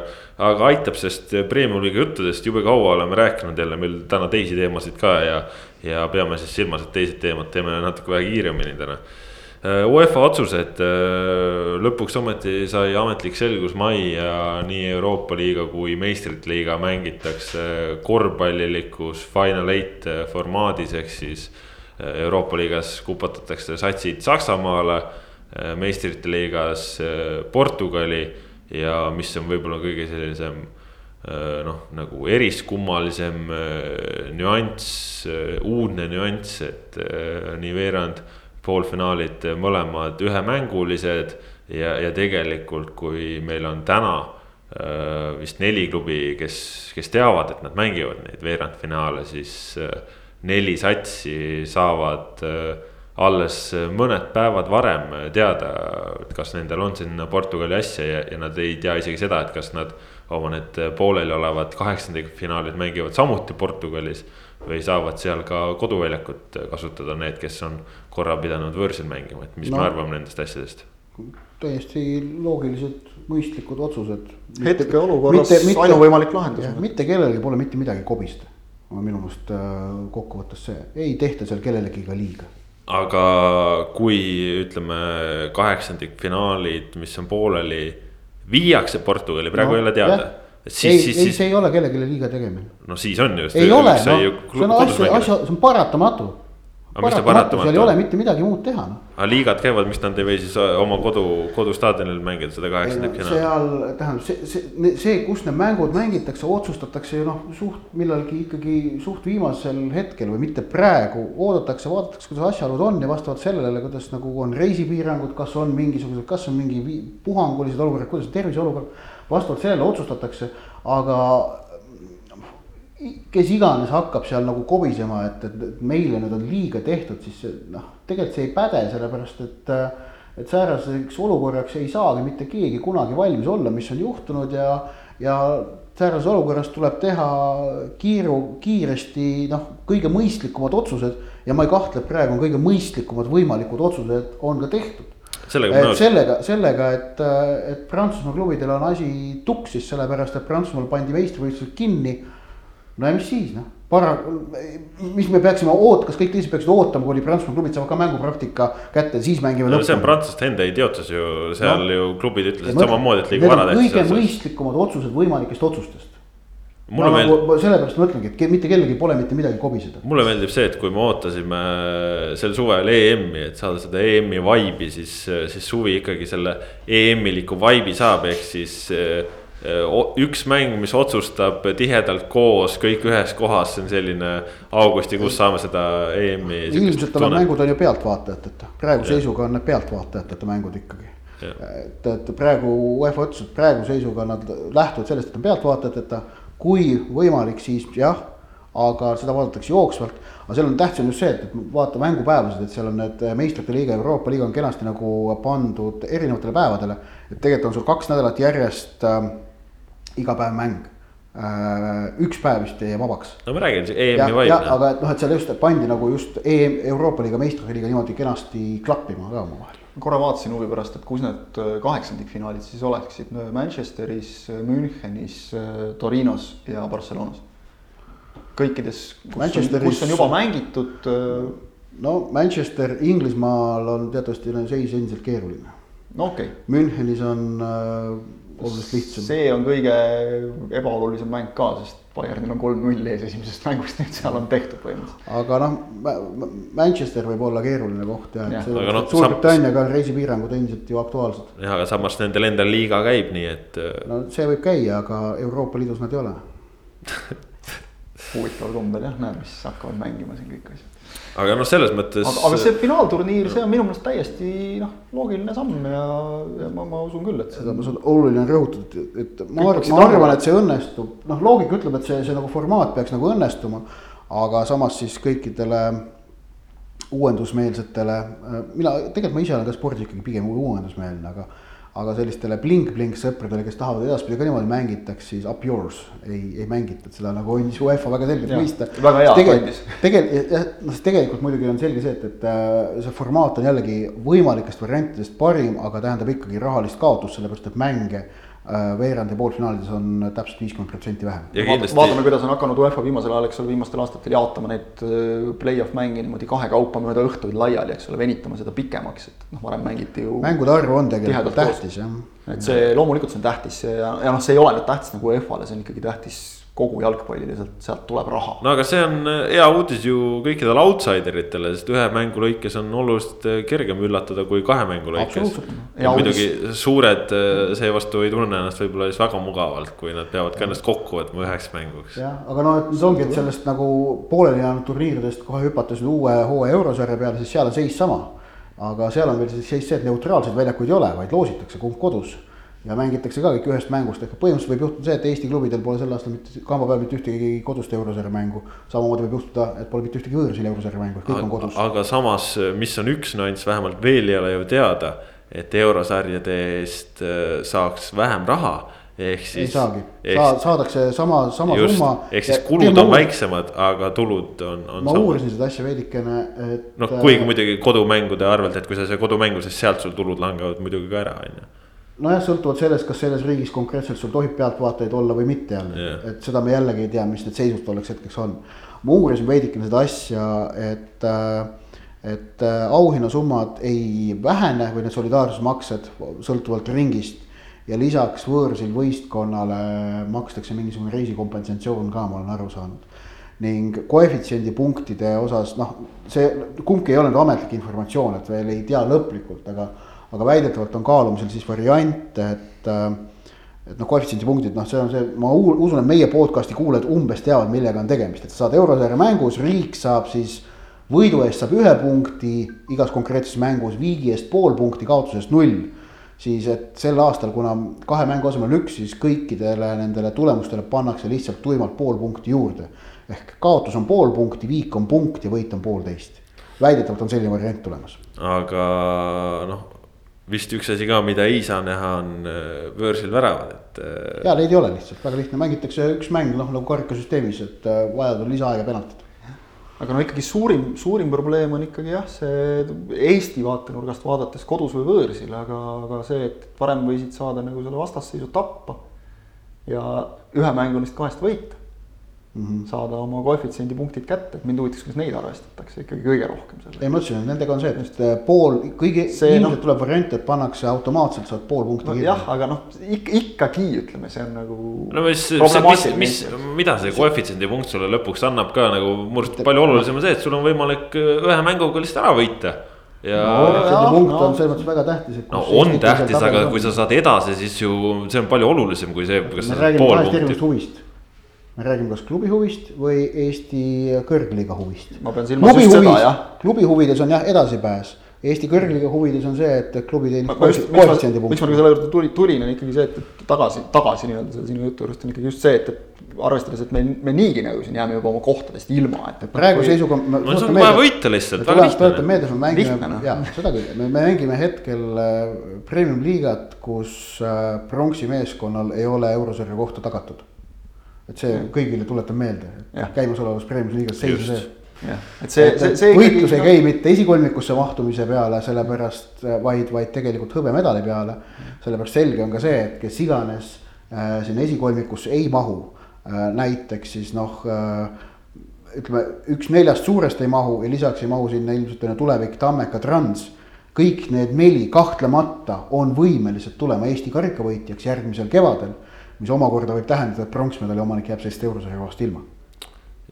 Speaker 1: aga aitab, sest Premiumi-liiga juttudest jube kaua oleme rääkinud jälle meil täna teisi teemasid ka ja. ja peame siis silmas, et teised teemad teeme natuke vähe kiiremini täna. Äh, UEFA otsused, äh, lõpuks ometi sai ametlik selgus majja nii Euroopa liiga kui meistrite liiga mängitakse korvpallilikus Final Eight formaadis, ehk siis. Äh, Euroopa liigas kupatatakse satsid Saksamaale Äh, meistrite liigas äh, Portugali ja mis on võib-olla kõige sellisem äh, noh, nagu eriskummalisem nüanss, uudne nüanss, et nii veerand, poolfinaalid mõlemad ühemängulised. ja, ja tegelikult, kui meil on täna vist neli klubi, kes, kes teavad, et nad mängivad neid veerandfinaale, siis neli satsi saavad alles mõned päevad varem teada, et kas nendel on sinna Portugali asja ja, ja nad ei tea isegi seda, et kas nad oma need pooleliolevad kaheksandikfinaalid mängivad samuti Portugalis. Või saavad seal ka koduväljakut kasutada need, kes on korra pidanud võõrsil mängima, et mis no, me arvame nendest asjadest?
Speaker 2: täiesti loogilised, mõistlikud otsused.
Speaker 3: hetkeolukorras ainuvõimalik lahendus.
Speaker 2: mitte kellelgi pole mitte midagi kobista on minu meelest äh, kokkuvõttes see, ei tehta seal kellelegi ka liiga
Speaker 1: aga kui ütleme, kaheksandikfinaalid, mis on pooleli, viiakse Portugali, praegu no, ei ole teada.
Speaker 2: Siis, ei, siis, ei see ei ole kellelegi liiga tegemine.
Speaker 1: no siis on just.
Speaker 2: ei ole, noh, see on asja, asja, see on paratamatu
Speaker 1: mis paratamatu
Speaker 2: seal ei ole mitte midagi muud teha, noh.
Speaker 1: aga liigad käivad, miks nad ei või siis äh, oma kodu, kodustaadionil mängida seda finaali?
Speaker 2: seal tähendab see, see, see, kus need mängud mängitakse, otsustatakse ju noh, suht millalgi ikkagi suht viimasel hetkel või mitte praegu. oodatakse, vaadatakse, kuidas asjaolud on ja vastavalt sellele, kuidas nagu on reisipiirangud, kas on mingisugused, kas on mingi puhangulised olukorrad, kuidas on terviseolukord. Vastavalt sellele otsustatakse, aga kes iganes hakkab seal nagu kobisema, et, et meile nüüd on liiga tehtud, siis noh, tegelikult see ei päde, sellepärast et. et sääraseks olukorraks ei saagi mitte keegi kunagi valmis olla, mis on juhtunud ja, ja säärases olukorras tuleb teha kiiru, kiiresti noh, kõige mõistlikumad otsused. ja ma ei kahtle, et praegu on kõige mõistlikumad võimalikud otsused on ka tehtud.
Speaker 1: Sellega,
Speaker 2: et sellega, sellega, et, et Prantsusmaa klubidel on asi tuksis, sellepärast et Prantsusmaal pandi meistrivõistlused kinni no ja mis siis noh, para-, mis me peaksime oot-, kas kõik teised peaksid ootama, kuni Prantsusmaa klubid saavad ka mängupraktika kätte, siis mängime
Speaker 1: no see on prantslaste enda idiootsus ju, seal
Speaker 2: No.
Speaker 1: ju klubid ütlesid samamoodi, et liiga vara
Speaker 2: kõige
Speaker 1: tehti.
Speaker 2: mõistlikumad otsused võimalikest otsustest.
Speaker 1: Mulle
Speaker 2: ma
Speaker 1: meeldib
Speaker 2: sellepärast mõtlengi, et ke- mitte kellelgi pole mitte midagi kobiseda.
Speaker 1: mulle meeldib see, et kui me ootasime sel suvel EM-i, et saada seda EM-i vibe'i, siis, siis suvi ikkagi selle EM-iliku vibe'i saab, ehk siis. o- üks mäng, mis otsustab tihedalt koos, kõik ühes kohas, see on selline augustikuus saame seda EM-i.
Speaker 2: ilmselt on mängud on ju pealtvaatajateta, praegu seisuga on need pealtvaatajateta mängud ikkagi. et, et praegu UEFA ütles, et praegu seisuga nad lähtuvad sellest, et on pealtvaatajateta, kui võimalik, siis jah, aga seda vaadatakse jooksvalt. aga seal on tähtis on just see, et, et vaata mängupäevasid, et seal on need meistrite liiga, Euroopa liiga on kenasti nagu pandud erinevatele päevadele. et tegelikult on sul kaks nädalat järjest äh, iga päev mäng äh,. üks päev vist jäi vabaks
Speaker 1: no ma räägin, EM-i
Speaker 2: ja aga et noh, et seal just pandi nagu just EM, Euroopa liiga, meistrite liiga niimoodi kenasti klappima ka omavahel.
Speaker 3: Korra vaatasin huvi pärast, et kus need äh, kaheksandikfinaalid siis oleksid, Manchesteris, Münchenis, Torinos ja Barcelonas. kõikides, kus on, kus on juba mängitud äh,
Speaker 2: no Manchester, Inglismaal on teatavasti seis endiselt keeruline.
Speaker 3: no okei okay.,
Speaker 2: Münchenis on äh, oluliselt lihtsam.
Speaker 3: see on kõige ebaolulisem mäng ka, sest Bayernil on kolm-null ees esimesest mängust, et seal on tehtud põhimõtteliselt.
Speaker 2: aga noh, Manchester võib olla keeruline koht ja,
Speaker 3: Jah.
Speaker 2: et
Speaker 1: Aga noh,
Speaker 2: see- Suurbritanniaga on reisipiirangud endiselt ju aktuaalsed.
Speaker 1: jah, aga samas nendel endal liiga käib, nii et äh,
Speaker 2: no see võib käia, aga Euroopa Liidus nad ei ole.
Speaker 3: huvitaval kombel jah, näed, mis hakkavad mängima siin kõik asjad.
Speaker 1: Aga noh, selles mõttes.
Speaker 3: aga, aga see finaalturniir, see on minu meelest täiesti noh, loogiline samm ja, ja ma, ma usun küll, et see
Speaker 2: seda ma saan, oluline on rõhutada, et, et ma, arvan- ma arvan, et see õnnestub, noh, loogika ütleb, et see, see nagu formaat peaks nagu õnnestuma. aga samas siis kõikidele uuendusmeelsetele, mina tegelikult ma ise olen ka spordis ikkagi pigem uuendusmeelne, aga. Aga sellistele blink-blink sõpradele, kes tahavad edaspidi ka niimoodi mängitaks, siis up yours ei, ei mängita, et seda nagu andis UEFA väga selgelt mõista.
Speaker 3: väga hea
Speaker 2: tegelikult,
Speaker 3: andis.
Speaker 2: tegelikult, noh, siis tegelikult muidugi on selge see, et, et äh, see formaat on jällegi võimalikest variantidest parim, aga tähendab ikkagi rahalist kaotust, sellepärast et mänge veerand ja poolfinaalides on täpselt viiskümmend protsenti vähem.
Speaker 1: kindlasti
Speaker 3: vaatame, kuidas on hakanud UEFA viimasel ajal, eks ole, viimastel aastatel jaotama neid äh, play-off mänge niimoodi kahekaupa mööda õhtuid laiali, eks ole, venitama seda pikemaks, et noh, varem mängiti ju.
Speaker 2: mängude arv on tegelikult tähtis jah.
Speaker 3: et see loomulikult see on tähtis ja, ja noh, see ei ole nüüd tähtis nagu UEFA-le, see on ikkagi tähtis kogu jalgpallile, sealt, sealt tuleb raha.
Speaker 1: no aga see on äh, hea uudis ju kõikidele outsider itele, sest ühe mängu lõikes on oluliselt äh, kergem üllatada kui kahe mängu lõikes. Muidugi suured äh, seevastu ei tunne ennast võib-olla siis väga mugavalt, kui nad peavad ka ennast kokku võtma üheks mänguks.
Speaker 2: jah, aga noh, nüüd ongi, et sellest nagu pooleli jäänud turniiridest kohe hüpates uue hooaja eurosarja peale, siis seal on seis sama. aga seal on veel siis seis see, et neutraalseid väljakuid ei ole, vaid loositakse kumb kodus. Ja mängitakse ka kõik ühest mängust, ehk põhimõtteliselt võib juhtuda see, et Eesti klubidel pole sel aastal mitte, kamba peal mitte ühtegi kodust eurosarja mängu. samamoodi võib juhtuda, et pole mitte ühtegi võõrsil eurosarja mängu, kõik on kodus.
Speaker 1: aga samas, mis on üks nüanss, vähemalt veel ei ole ju teada, et eurosarjade eest äh, saaks vähem raha. ehk
Speaker 2: ei
Speaker 1: siis.
Speaker 2: saagi, Saa, saadakse sama, sama
Speaker 1: just,
Speaker 2: summa.
Speaker 1: ehk siis kulud on väiksemad, aga tulud on, on
Speaker 2: ma
Speaker 1: samad.
Speaker 2: uurisin seda asja veidikene, et.
Speaker 1: noh, kuigi muidugi kodumängude arvelt, et kui sa see kodumängu, siis sealt sul tulud langevad muidugi ka ära, on ju.
Speaker 2: Nojah, sõltuvalt sellest, kas selles riigis konkreetselt sul tohib pealtvaatajaid olla või mitte jälle
Speaker 1: Jah.
Speaker 2: et seda me jällegi ei tea, mis need seisud tolleks hetkeks on. ma uurisin veidikene seda asja, et, et äh, auhinnasummad ei vähene või need solidaarsusmaksed sõltuvalt ringist. ja lisaks võõrsil võistkonnale makstakse mingisugune reisikompensatsioon ka, ma olen aru saanud. ning koefitsiendi punktide osas, noh, see kumbki ei ole nüüd ametlik informatsioon, et veel ei tea lõplikult, aga aga väidetavalt on kaalumisel siis variant, et äh, et noh, koefitsiendi punktid, noh, see on see, ma usun, et meie podcast'i kuulajad umbes teavad, millega on tegemist, et sa saad eurosarja mängus, riik saab siis võidu eest saab ühe punkti igas konkreetses mängus, viigi eest pool punkti, kaotuse eest null. siis, et sel aastal, kuna kahe mängu asemel üks, siis kõikidele nendele tulemustele pannakse lihtsalt tuimalt pool punkti juurde. ehk kaotus on pool punkti, viik on punkt ja võit on poolteist. väidetavalt on selline variant tulemas.
Speaker 1: aga noh, vist üks asi ka, mida ei saa näha, on äh, võõrsil väravad, et. äh,
Speaker 2: ja neid ei ole lihtsalt, väga lihtne, mängitakse üks mäng, noh nagu karikasüsteemis, et äh, vajadusel lisaaega penaltid.
Speaker 3: aga no ikkagi suurim, suurim probleem on ikkagi jah, see Eesti vaatenurgast vaadates kodus või võõrsil, aga, aga see, et varem võisid saada nagu selle vastasseisu tappa. ja ühe mängu neist kahest võita mm -hmm. saada oma koefitsiendi punktid kätte, et mind huvitaks, kuidas neid arvestatakse ikkagi kõige rohkem
Speaker 2: selle. ei ma ütlesin, et nendega on see, et äh, pool, kõige, ilmselt no, tuleb variant, et pannakse automaatselt, saad pool punkti
Speaker 3: no,. jah, aga noh, ikka, ikkagi ütleme, see on nagu.
Speaker 1: no mis, mis, mis, mida see koefitsiendi punkt sulle lõpuks annab ka nagu minu arust palju olulisem on see, et sul on võimalik äh, ühe mänguga lihtsalt ära võita
Speaker 2: ja no,. see punkt no. on selles mõttes väga tähtis.
Speaker 1: no on tähtis, aga kui sa saad edasi, siis ju see on palju olulisem kui see, kas sa saad pool punkti
Speaker 2: me räägime kas klubi huvist või Eesti kõrgliiga huvist.
Speaker 3: ma pean silmas klubi just huvis, seda jah.
Speaker 2: klubi huvides on jah edasipääs, Eesti kõrgliiga huvides on see, et klubi teenib
Speaker 3: koefitsiendi punkti. miks ma selle juurde tulin, tulin on ikkagi see, et tagasi, tagasi nii-öelda selle sinu jutu juurest on ikkagi just see, et, et arvestades, et me, me niigi nagu siin jääme juba oma kohtadest ilma, et.
Speaker 2: praegu kui... seisuga.
Speaker 1: no see on vaja võita lihtsalt, väga lihtne.
Speaker 2: tuletan meelde, me mängime, no. jaa, seda küll, me mängime hetkel äh, premium liigat, kus äh, pronksi meeskonnal ei ole eurosarja kohta tagatud et see kõigile tuletan meelde, et käimasolevas Premiumi liigas seis on see.
Speaker 3: jah, et see, see, see.
Speaker 2: võitlus ei käi mitte esikolmikusse mahtumise peale, sellepärast vaid, vaid tegelikult hõbemedali peale. sellepärast selge on ka see, et kes iganes äh, sinna esikolmikusse ei mahu äh,, näiteks siis noh äh, ütleme, üks neljast suurest ei mahu ja lisaks ei mahu sinna ilmselt tulevik Tammeka Trans kõik need neli kahtlemata on võimelised tulema Eesti karikavõitjaks järgmisel kevadel mis omakorda võib tähendada, et pronksmedali omanik jääb sellest eurosarja kohast ilma.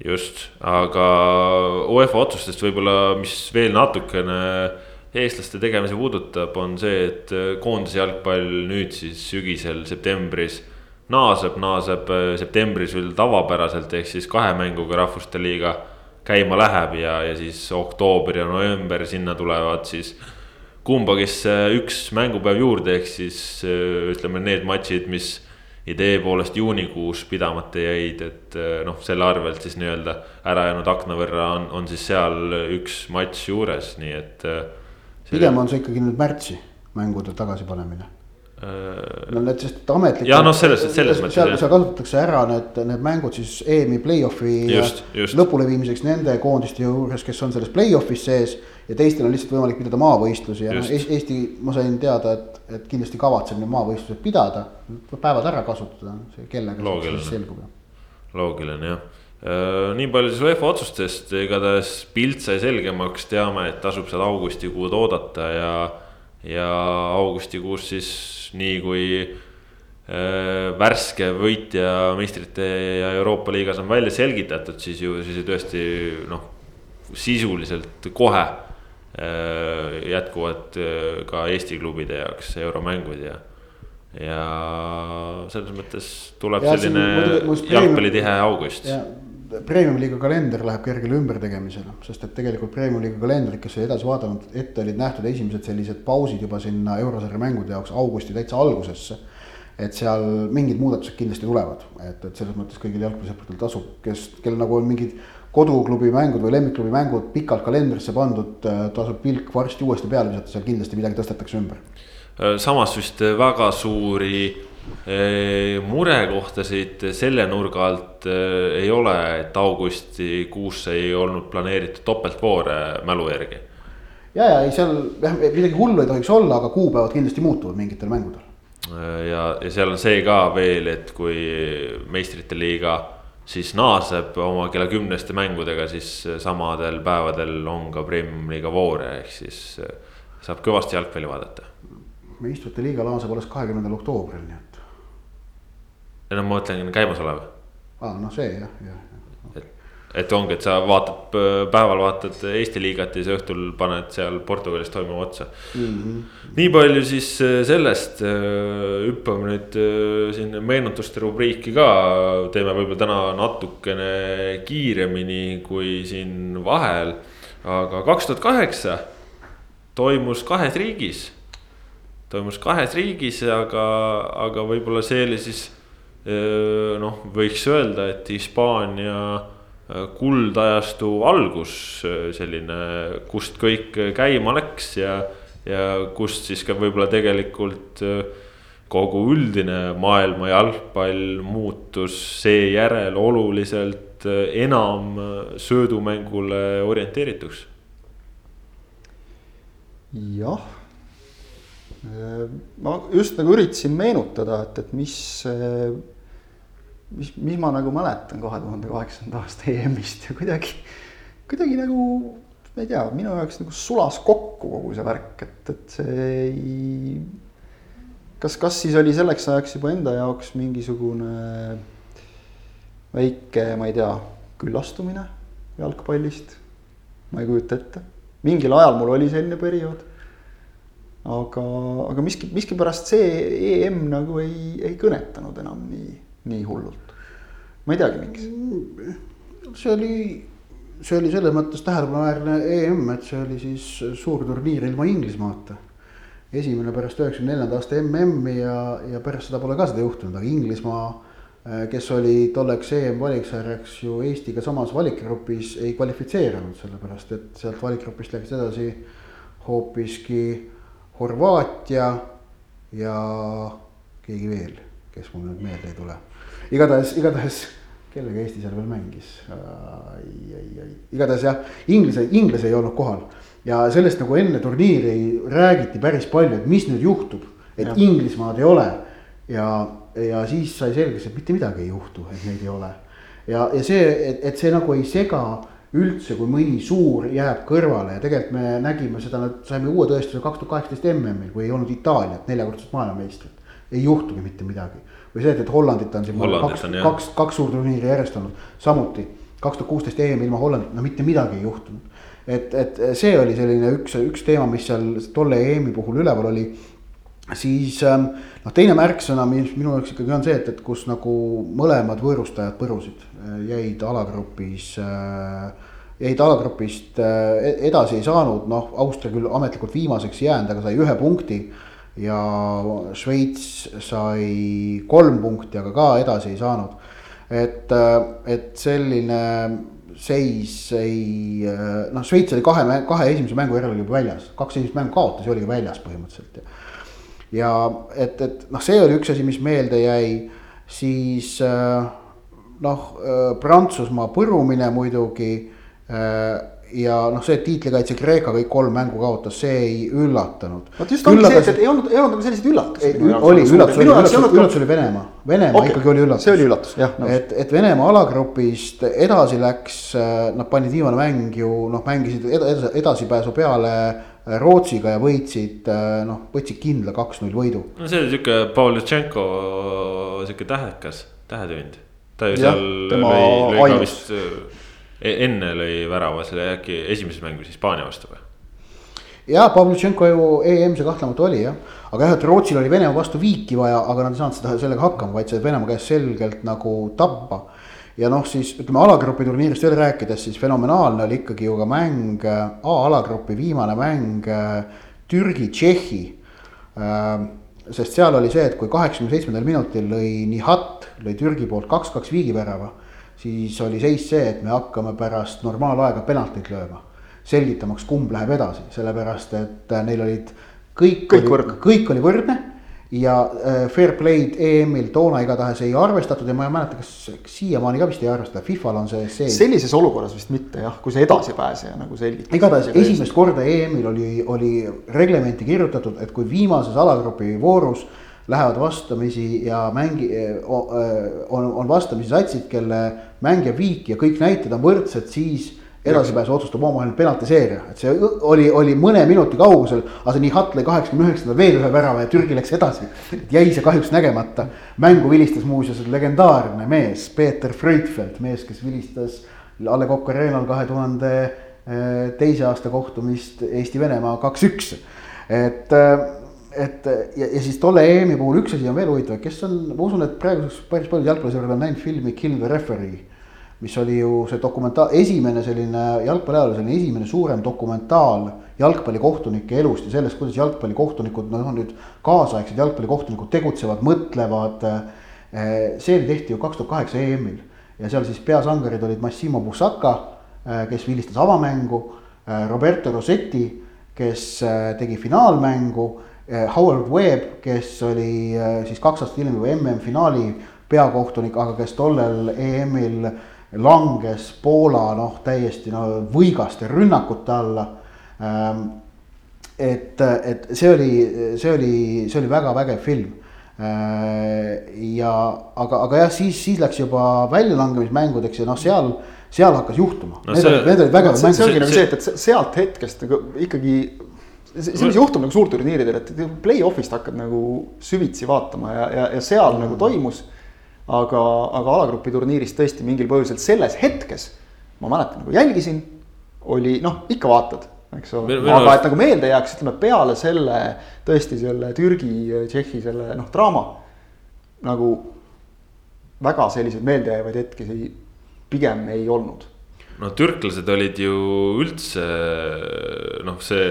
Speaker 1: just, aga UEFA otsustest võib-olla, mis veel natukene eestlaste tegemisi puudutab, on see, et koondise jalgpall nüüd siis sügisel septembris naaseb, naaseb septembris veel tavapäraselt, ehk siis kahe mänguga rahvuste liiga käima läheb ja, ja siis oktoober ja november, sinna tulevad siis kumbagisse üks mängupäev juurde, ehk siis ütleme, need matšid, mis idee poolest juunikuus pidamata jäid, et eh, noh, selle arvelt siis nii-öelda ära jäänud akna võrra on, on siis seal üks matš juures, nii et. Eh,
Speaker 2: pigem on see ikkagi nüüd märtsi mängude tagasipanemine
Speaker 1: äh,.
Speaker 2: no need, sest ametlikult.
Speaker 1: ja noh, selles, selles mõttes.
Speaker 2: seal, seal kasutatakse ära need, need mängud siis EM-i play-off'i lõpuleviimiseks nende koondiste juures, kes on selles play-off'is sees ja teistel on lihtsalt võimalik pidada maavõistlusi ja noh, Eesti, ma sain teada, et, et kindlasti kavatseb need maavõistlused pidada. päevad ära kasutada, see kellega
Speaker 1: siis selgub. loogiline jah. Äh, nii palju siis UEFA otsustest, igatahes pilt sai selgemaks, teame, et tasub seda augustikuud oodata ja, ja augustikuus siis nii kui äh, värske võitja meistrite ja Euroopa liigas on välja selgitatud, siis ju siis tõesti noh, sisuliselt kohe jätkuvad äh, ka Eesti klubide jaoks euromängud ja. ja selles mõttes tuleb ja, selline jalgpallitihe august.
Speaker 2: Premium-liiga kalender läheb kergele ümbertegemisele, sest et tegelikult Premium-liiga kalendrit, kes oli edasi vaadanud, ette olid nähtud esimesed sellised pausid juba sinna eurosarja mängude jaoks augusti täitsa algusesse et seal mingid muudatused kindlasti tulevad, et, et selles mõttes kõigil jalgpallisõpradel tasub, kes, kel nagu on mingid koduklubi mängud või lemmikklubi mängud pikalt kalendrisse pandud, äh, tasub pilk varsti uuesti peale visata, seal kindlasti midagi tõstetakse ümber.
Speaker 1: Äh, samas vist väga suuri äh, murekohtasid selle nurga alt ei ole, et augustikuusse ei olnud planeeritud topeltvoore mälu järgi.
Speaker 2: ja, ja ei seal jah, midagi hullu ei tohiks olla, aga kuupäevad kindlasti muutuvad mingitel mängudel.
Speaker 1: ja, ja seal on see ka veel, et kui meistrite liiga siis naaseb oma kella kümneste mängudega, siis samadel päevadel on ka Premium-liiga voore, ehk siis eh, saab kõvasti jalgpalli vaadata.
Speaker 2: meistrite liiga naaseb alles kahekümnendal oktoobril, nii et.
Speaker 1: ei no ma mõtlen käimasolev.
Speaker 2: aa, noh see jah, jah
Speaker 1: et ongi, et sa vaatad päeval vaatad Eesti liigat ja siis õhtul paned seal Portugalis toimuva otsa mm. -hmm. nii palju siis äh, sellest, äh, hüppame nüüd äh, siin meenutuste rubriiki ka, teeme võib-olla täna natukene kiiremini kui siin vahel. aga kaks tuhat kaheksa toimus kahes riigis, toimus kahes riigis, aga, aga võib-olla see oli siis noh, võiks öelda, et Hispaania kuldajastu algus, selline, kust kõik käima läks ja, ja kust siis ka võib-olla tegelikult kogu üldine maailma jalgpall muutus seejärel oluliselt enam söödumängule orienteerituks.
Speaker 3: jah, ma just nagu üritasin meenutada, et, et mis mis, mis ma nagu mäletan kahe tuhande kaheksanda aasta EM-ist ja kuidagi, kuidagi nagu ma ei tea, minu jaoks nagu sulas kokku kogu see värk, et, et see ei. kas, kas siis oli selleks ajaks juba enda jaoks mingisugune väike, ma ei tea, küllastumine jalgpallist? ma ei kujuta ette, mingil ajal mul oli selline periood aga, aga miski, miskipärast see EM nagu ei, ei kõnetanud enam nii, nii hullult. ma ei teagi, miks.
Speaker 2: see oli, see oli selles mõttes tähelepanuväärne EM, et see oli siis suur turniir ilma Inglismaata. esimene pärast üheksakümne neljanda aasta MM-i ja, ja pärast seda pole ka seda juhtunud, aga Inglismaa kes oli tolleks EM valiksarjaks ju Eestiga samas valikgrupis, ei kvalifitseerunud, sellepärast et sealt valikgrupist läks edasi hoopiski Horvaatia ja keegi veel, kes mul nüüd meelde ei tule. Igatahes, igatahes kellega Eesti seal veel mängis, ai, igatahes jah, inglise, inglasi ei olnud kohal. ja sellest nagu enne turniiri räägiti päris palju, et mis nüüd juhtub, et ja. Inglismaad ei ole. ja, ja siis sai selgeks, et mitte midagi ei juhtu, et neid ei ole. ja, ja see, et, et see nagu ei sega üldse, kui mõni suur jääb kõrvale ja tegelikult me nägime seda, saime uue tõestuse kaks tuhat kaheksateist MM-il, kui ei olnud Itaaliat, neljakordset maailmameistrit. ei juhtugi mitte midagi või see, et, Hollandit on siin
Speaker 1: Hollandit
Speaker 2: kaks, kaks, kaks suurturniiri järjest olnud, samuti kaks tuhat kuusteist EM ilma Hollandit, no mitte midagi ei juhtunud. et, et see oli selline üks, üks teema, mis seal tolle EM-i puhul üleval oli siis ähm, noh, teine märksõna, mis minu jaoks ikkagi on see, et, et kus nagu mõlemad võõrustajad põrusid, äh, jäid alagrupis äh, jäid alagrupist äh, edasi ei saanud, noh, Austria küll ametlikult viimaseks jäänud, aga sai ühe punkti. Ja Šveits sai kolm punkti, aga ka edasi ei saanud. et, äh, et selline seis ei, äh, noh, Šveits oli kahe, kahe esimese mängu järel juba väljas, kaks esimest mängu kaotas ja oligi väljas põhimõtteliselt. ja et, et noh, see oli üks asi, mis meelde jäi, siis noh, Prantsusmaa põrumine muidugi Äh, ja noh, see, et tiitlikaitse Kreeka kõik kolm mängu kaotas, see ei üllatanud.
Speaker 3: vot just ongi see, et, ei olnud, ei olnud nagu selliseid üllatusi.
Speaker 2: oli üllatus, oli üllatus, üllatus oli Venemaa, Venemaa okay. ikkagi oli üllatus.
Speaker 3: see oli üllatus, jah.
Speaker 2: et, et Venemaa alagrupist edasi läks, äh, nad panid viimane mäng ju noh, mängisid edasi, edasipääsu peale äh, Rootsiga ja võitsid noh, võtsid kindla kaks-null võidu.
Speaker 1: no see oli sihuke Pavlitšenko sihuke tähekas, tähetund. ta ju seal lõi, lõi ka vist enne lõi värava, see oli äkki esimeses mängus Hispaania vastu või?
Speaker 2: ja Pavlitšenko ju EM see kahtlemata oli jah, aga jah, et Rootsil oli Venemaa vastu viiki vaja, aga nad ei saanud seda sellega hakkama, vaid said Venemaa käest selgelt nagu tappa. ja noh, siis ütleme alagrupi turniirist veel rääkides, siis fenomenaalne oli ikkagi ju ka mäng, A-alagrupi viimane mäng Türgi-Tšehhi. Ähm, sest seal oli see, et kui kaheksakümne seitsmendal minutil lõi Nihat, lõi Türgi poolt kaks-kaks viigivärava siis oli seis see, et me hakkame pärast normaalaega penaltit lööma. selgitamaks, kumb läheb edasi, sellepärast et äh, neil olid kõik,
Speaker 3: kõik, oli,
Speaker 2: kõik oli võrdne. ja äh, fair play'd EM-il toona igatahes ei arvestatud ja ma ei mäleta, kas siiamaani ka vist ei arvestata, Fifal on see sees.
Speaker 3: sellises olukorras vist mitte jah, kui see edasipääseja nagu selgitab.
Speaker 2: igatahes esimest korda EM-il oli, oli reglementi kirjutatud, et kui viimases alagrupi voorus lähevad vastamisi ja mängi-, on, on vastamisi satsid, kelle mängija viik ja kõik näitajad on võrdsed, siis edasipääsu otsustab omavaheline penaltiseerija, et see oli, oli mõne minuti kaugusel, aga see Nihat lõi kaheksakümne üheksandal veel ühe värava ja Türgi läks edasi. jäi see kahjuks nägemata, mängu vilistas muuseas legendaarne mees, Peeter Freudfeld, mees, kes vilistas A Le Coq Arena'l kahe tuhande teise aasta kohtumist Eesti-Venemaa kaks-üks. et et ja, ja siis tolle EM-i puhul üks asi on veel huvitav, kes on, ma usun, et praeguseks päris paljud jalgpallisõbrad on näinud filmi Kill the referee. mis oli ju see dokumentaal, esimene selline jalgpalliajal selline esimene suurem dokumentaal jalgpallikohtunike elust ja sellest, kuidas jalgpallikohtunikud, noh nüüd kaasaegsed jalgpallikohtunikud tegutsevad, mõtlevad. Eh, see tehti ju kaks tuhat kaheksa EM-il ja seal siis peasangarid olid Massimo Busacca, eh, kes vilistas avamängu, eh, Roberto Rossetti, kes tegi finaalmängu Eh, Howard Webb, kes oli eh, siis kaks aastat hiljem juba MM-finaali peakohtunik, aga kes tollel EM-il langes Poola noh, täiesti no võigaste rünnakute alla. Ehm, et, et see oli, see oli, see oli väga vägev film. ja aga, aga jah, siis, siis läks juba väljalangemismängudeks ja noh, seal, seal hakkas juhtuma
Speaker 1: No.
Speaker 2: Need
Speaker 1: see-
Speaker 2: olid, need olid vägevad
Speaker 3: see, see ongi
Speaker 2: mängud.
Speaker 3: nagu see, et, et se- sealt hetkest nagu ikkagi. Mis juhtub nagu suurturniiridel, et play-off'ist hakkad nagu süvitsi vaatama ja, ja, ja seal nagu toimus. aga, aga alagrupi turniiris tõesti mingil põhjusel selles hetkes, ma mäletan nagu jälgisin, oli noh, ikka vaatad eks ole aga et nagu meelde jääks, ütleme peale selle tõesti selle Türgi, Tšehhi selle noh, draama. nagu väga selliseid meeldejäävaid hetki pigem ei olnud
Speaker 1: no türklased olid ju üldse noh, see,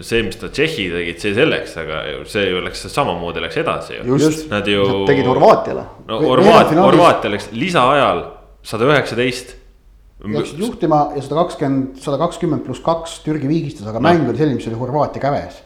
Speaker 1: see, mis nad Tšehhi tegid, see selleks, aga ju see ju läks samamoodi läks edasi ju. Nad ju.
Speaker 3: Tegid Horvaatiale.
Speaker 1: no
Speaker 2: Ve-
Speaker 1: Horvaat-,
Speaker 2: veerandfinaalis-
Speaker 1: Horvaatia läks lisaajal sada üheksateist.
Speaker 2: Läksid juhtima ja sada kakskümmend, sada kakskümmend pluss kaks Türgi viigistas, aga mäng oli selline, mis oli Horvaatia käes.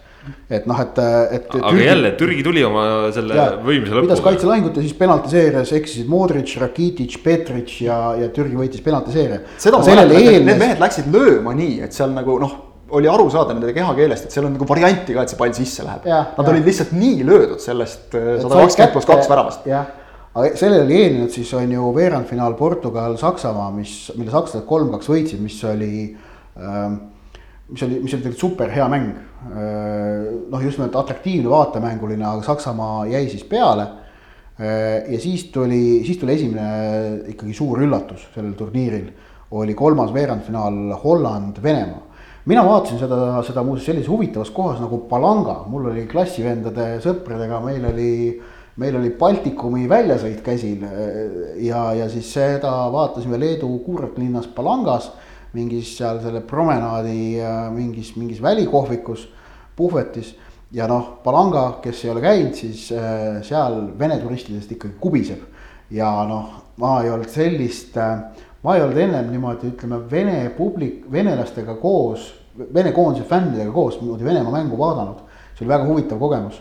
Speaker 2: et noh, et, et.
Speaker 1: aga jälle Türgi tuli oma selle võimsa
Speaker 2: pidas
Speaker 1: lõpuga.
Speaker 2: kaitselahingut ja siis penaltiseerias eksisid Modric, Rakitic, Petric ja, ja Türgi võitis penaltiseeria.
Speaker 3: seda ma
Speaker 2: sellele
Speaker 3: mäletan, et need mehed läksid lööma nii, et seal nagu noh, oli aru saada nende kehakeelest, et seal on nagu varianti ka, et see pall sisse läheb. Nad
Speaker 2: jah.
Speaker 3: olid lihtsalt nii löödud sellest äh, sada kakskümmend pluss kaks väravast.
Speaker 2: aga sellele oli eelnenud siis on ju veerandfinaal Portugal, Saksamaa, mis, mille sakslased kolm-kaks võitsid, mis oli ähm, mis oli, mis oli tegelikult super hea mäng. noh, just nimelt atraktiivne vaatemänguline, aga Saksamaa jäi siis peale. ja siis tuli, siis tuli esimene ikkagi suur üllatus sellel turniiril, oli kolmas veerandfinaal Holland-Venemaa. Mina vaatasin seda, seda muuseas sellises huvitavas kohas nagu Palanga, mul oli klassivendade sõpradega, meil oli meil oli Baltikumi väljasõit käsil ja, ja siis seda vaatasime Leedu kuurortlinnas Palangas mingis seal selle promenaadi mingis, mingis välikohvikus, puhvetis. ja noh, Palanga, kes ei ole käinud, siis äh, seal vene turistidest ikkagi kubiseb. ja noh, ma ei olnud sellist, ma ei olnud ennem niimoodi, ütleme, vene publik, venelastega koos, vene koondise fännidega koos niimoodi Venemaa mängu vaadanud. see oli väga huvitav kogemus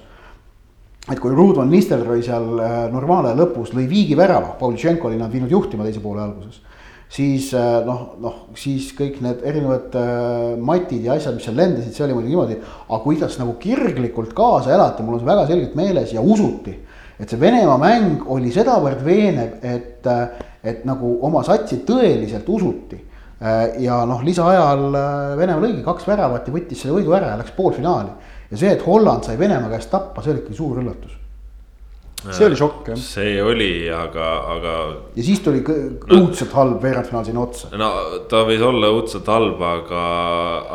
Speaker 2: et kui Ruud van Nistelrooy seal normaalaja lõpus lõi viigi värava, Pavlitšenko oli nad viinud juhtima teise poole alguses siis noh, noh siis kõik need erinevad äh, matid ja asjad, mis seal lendasid, see oli muidugi niimoodi. aga kuidas nagu kirglikult kaasa elati, mul on see väga selgelt meeles ja usuti. et see Venemaa mäng oli sedavõrd veenev, et, et nagu oma satsi tõeliselt usuti. Ja noh, lisaajal Venemaa lõigi kaks väravat ja võttis selle võidu ära ja läks poolfinaali. ja see, et Holland sai Venemaa käest tappa, see oli ikkagi suur üllatus
Speaker 3: see oli šokk jah.
Speaker 1: see oli, aga, aga.
Speaker 2: ja siis tuli õudselt halb veerandfinaal sinna otsa.
Speaker 1: no ta võis olla õudselt halb, aga,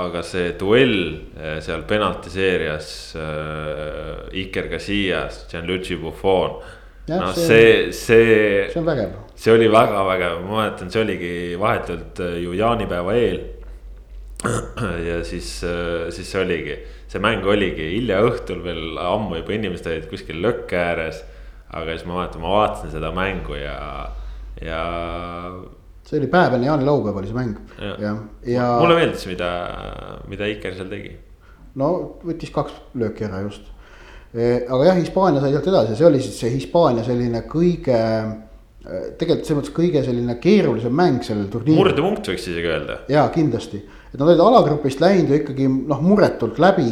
Speaker 1: aga see duell eh, seal penaltiseerias äh, Iker Casillas, Gianluigi Buffon. no see, see.
Speaker 2: see on vägev.
Speaker 1: See oli väga vägev, ma mäletan, see oligi vahetult äh, ju jaanipäeva eel. ja siis, siis see oligi, see mäng oligi hilja õhtul veel ammu juba inimesed olid kuskil lõkke ääres aga siis ma mäletan, ma vaatasin seda mängu ja, ja.
Speaker 2: see oli päev enne jaanilaupäeva oli see mäng
Speaker 1: ja,
Speaker 2: ja, ja.
Speaker 1: mulle meeldis, mida, mida Iker seal tegi.
Speaker 2: no võttis kaks lööki ära just. aga jah, Hispaania sai sealt edasi, see oli siis see Hispaania selline kõige, tegelikult selles mõttes kõige selline keerulisem mäng sellel turniiril.
Speaker 1: murdepunkt võiks isegi öelda.
Speaker 2: ja kindlasti, et nad olid alagrupist läinud ju ikkagi noh, muretult läbi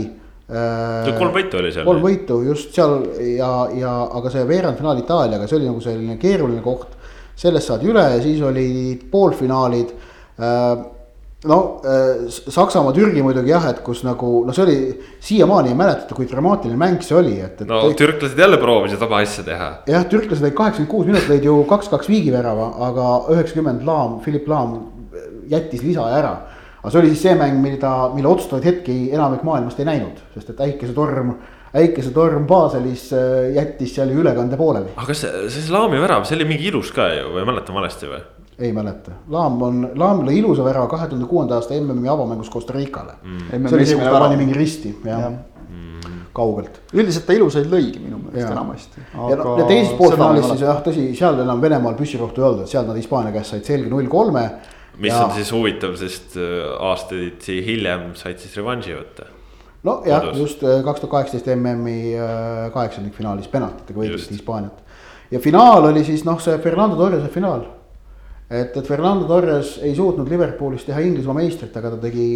Speaker 1: kolm võitu oli seal.
Speaker 2: kolm võitu just seal ja, ja aga see veerandfinaal Itaaliaga, see oli nagu selline keeruline koht. sellest saadi üle ja siis olid poolfinaalid. No Saksamaa, Türgi muidugi jah, et kus nagu noh, see oli siiamaani ei mäletata, kui dramaatiline mäng see oli, et, et.
Speaker 1: no kõik... türklased jälle proovisid oma asja teha.
Speaker 2: jah, türklased olid kaheksakümmend kuus minutit lõid ju kaks-kaks viigivärava, aga üheksakümmend Laam, Philipp Laam jättis lisaaja ära aga see oli siis see mäng, mida, mille otsustavaid hetki enamik maailmast ei näinud, sest et äikesetorm, äikesetorm Baselis jättis seal ju ülekande pooleli.
Speaker 1: aga see, see Laami värav, see oli mingi ilus ka ju või mäletan valesti või?
Speaker 2: Ei mäleta, Laam on, Laam lõi ilusa värava kahe tuhande kuuenda aasta MM-i avamängus Costa Ricale mm.. see oli see, kus ta pani mingi risti, jah ja. mm., kaugelt.
Speaker 3: üldiselt ta ilusaid lõigi minu meelest enamasti.
Speaker 2: ja noh, ja teises poolfinaalis siis jah, tõsi, seal enam Venemaal püssirohtu ei olnud, et seal nad Hispaania käest said selge null kolme
Speaker 1: mis ja. on siis huvitav, sest aastaid hiljem said siis revanši võtta.
Speaker 2: nojah, just kaks tuhat kaheksateist MM-i kaheksandikfinaalis penaltitega võideti Hispaaniat. ja finaal oli siis noh, see Fernando Torrese finaal. Et, et Fernando Torres ei suutnud Liverpoolis teha Inglismaa meistrit, aga ta tegi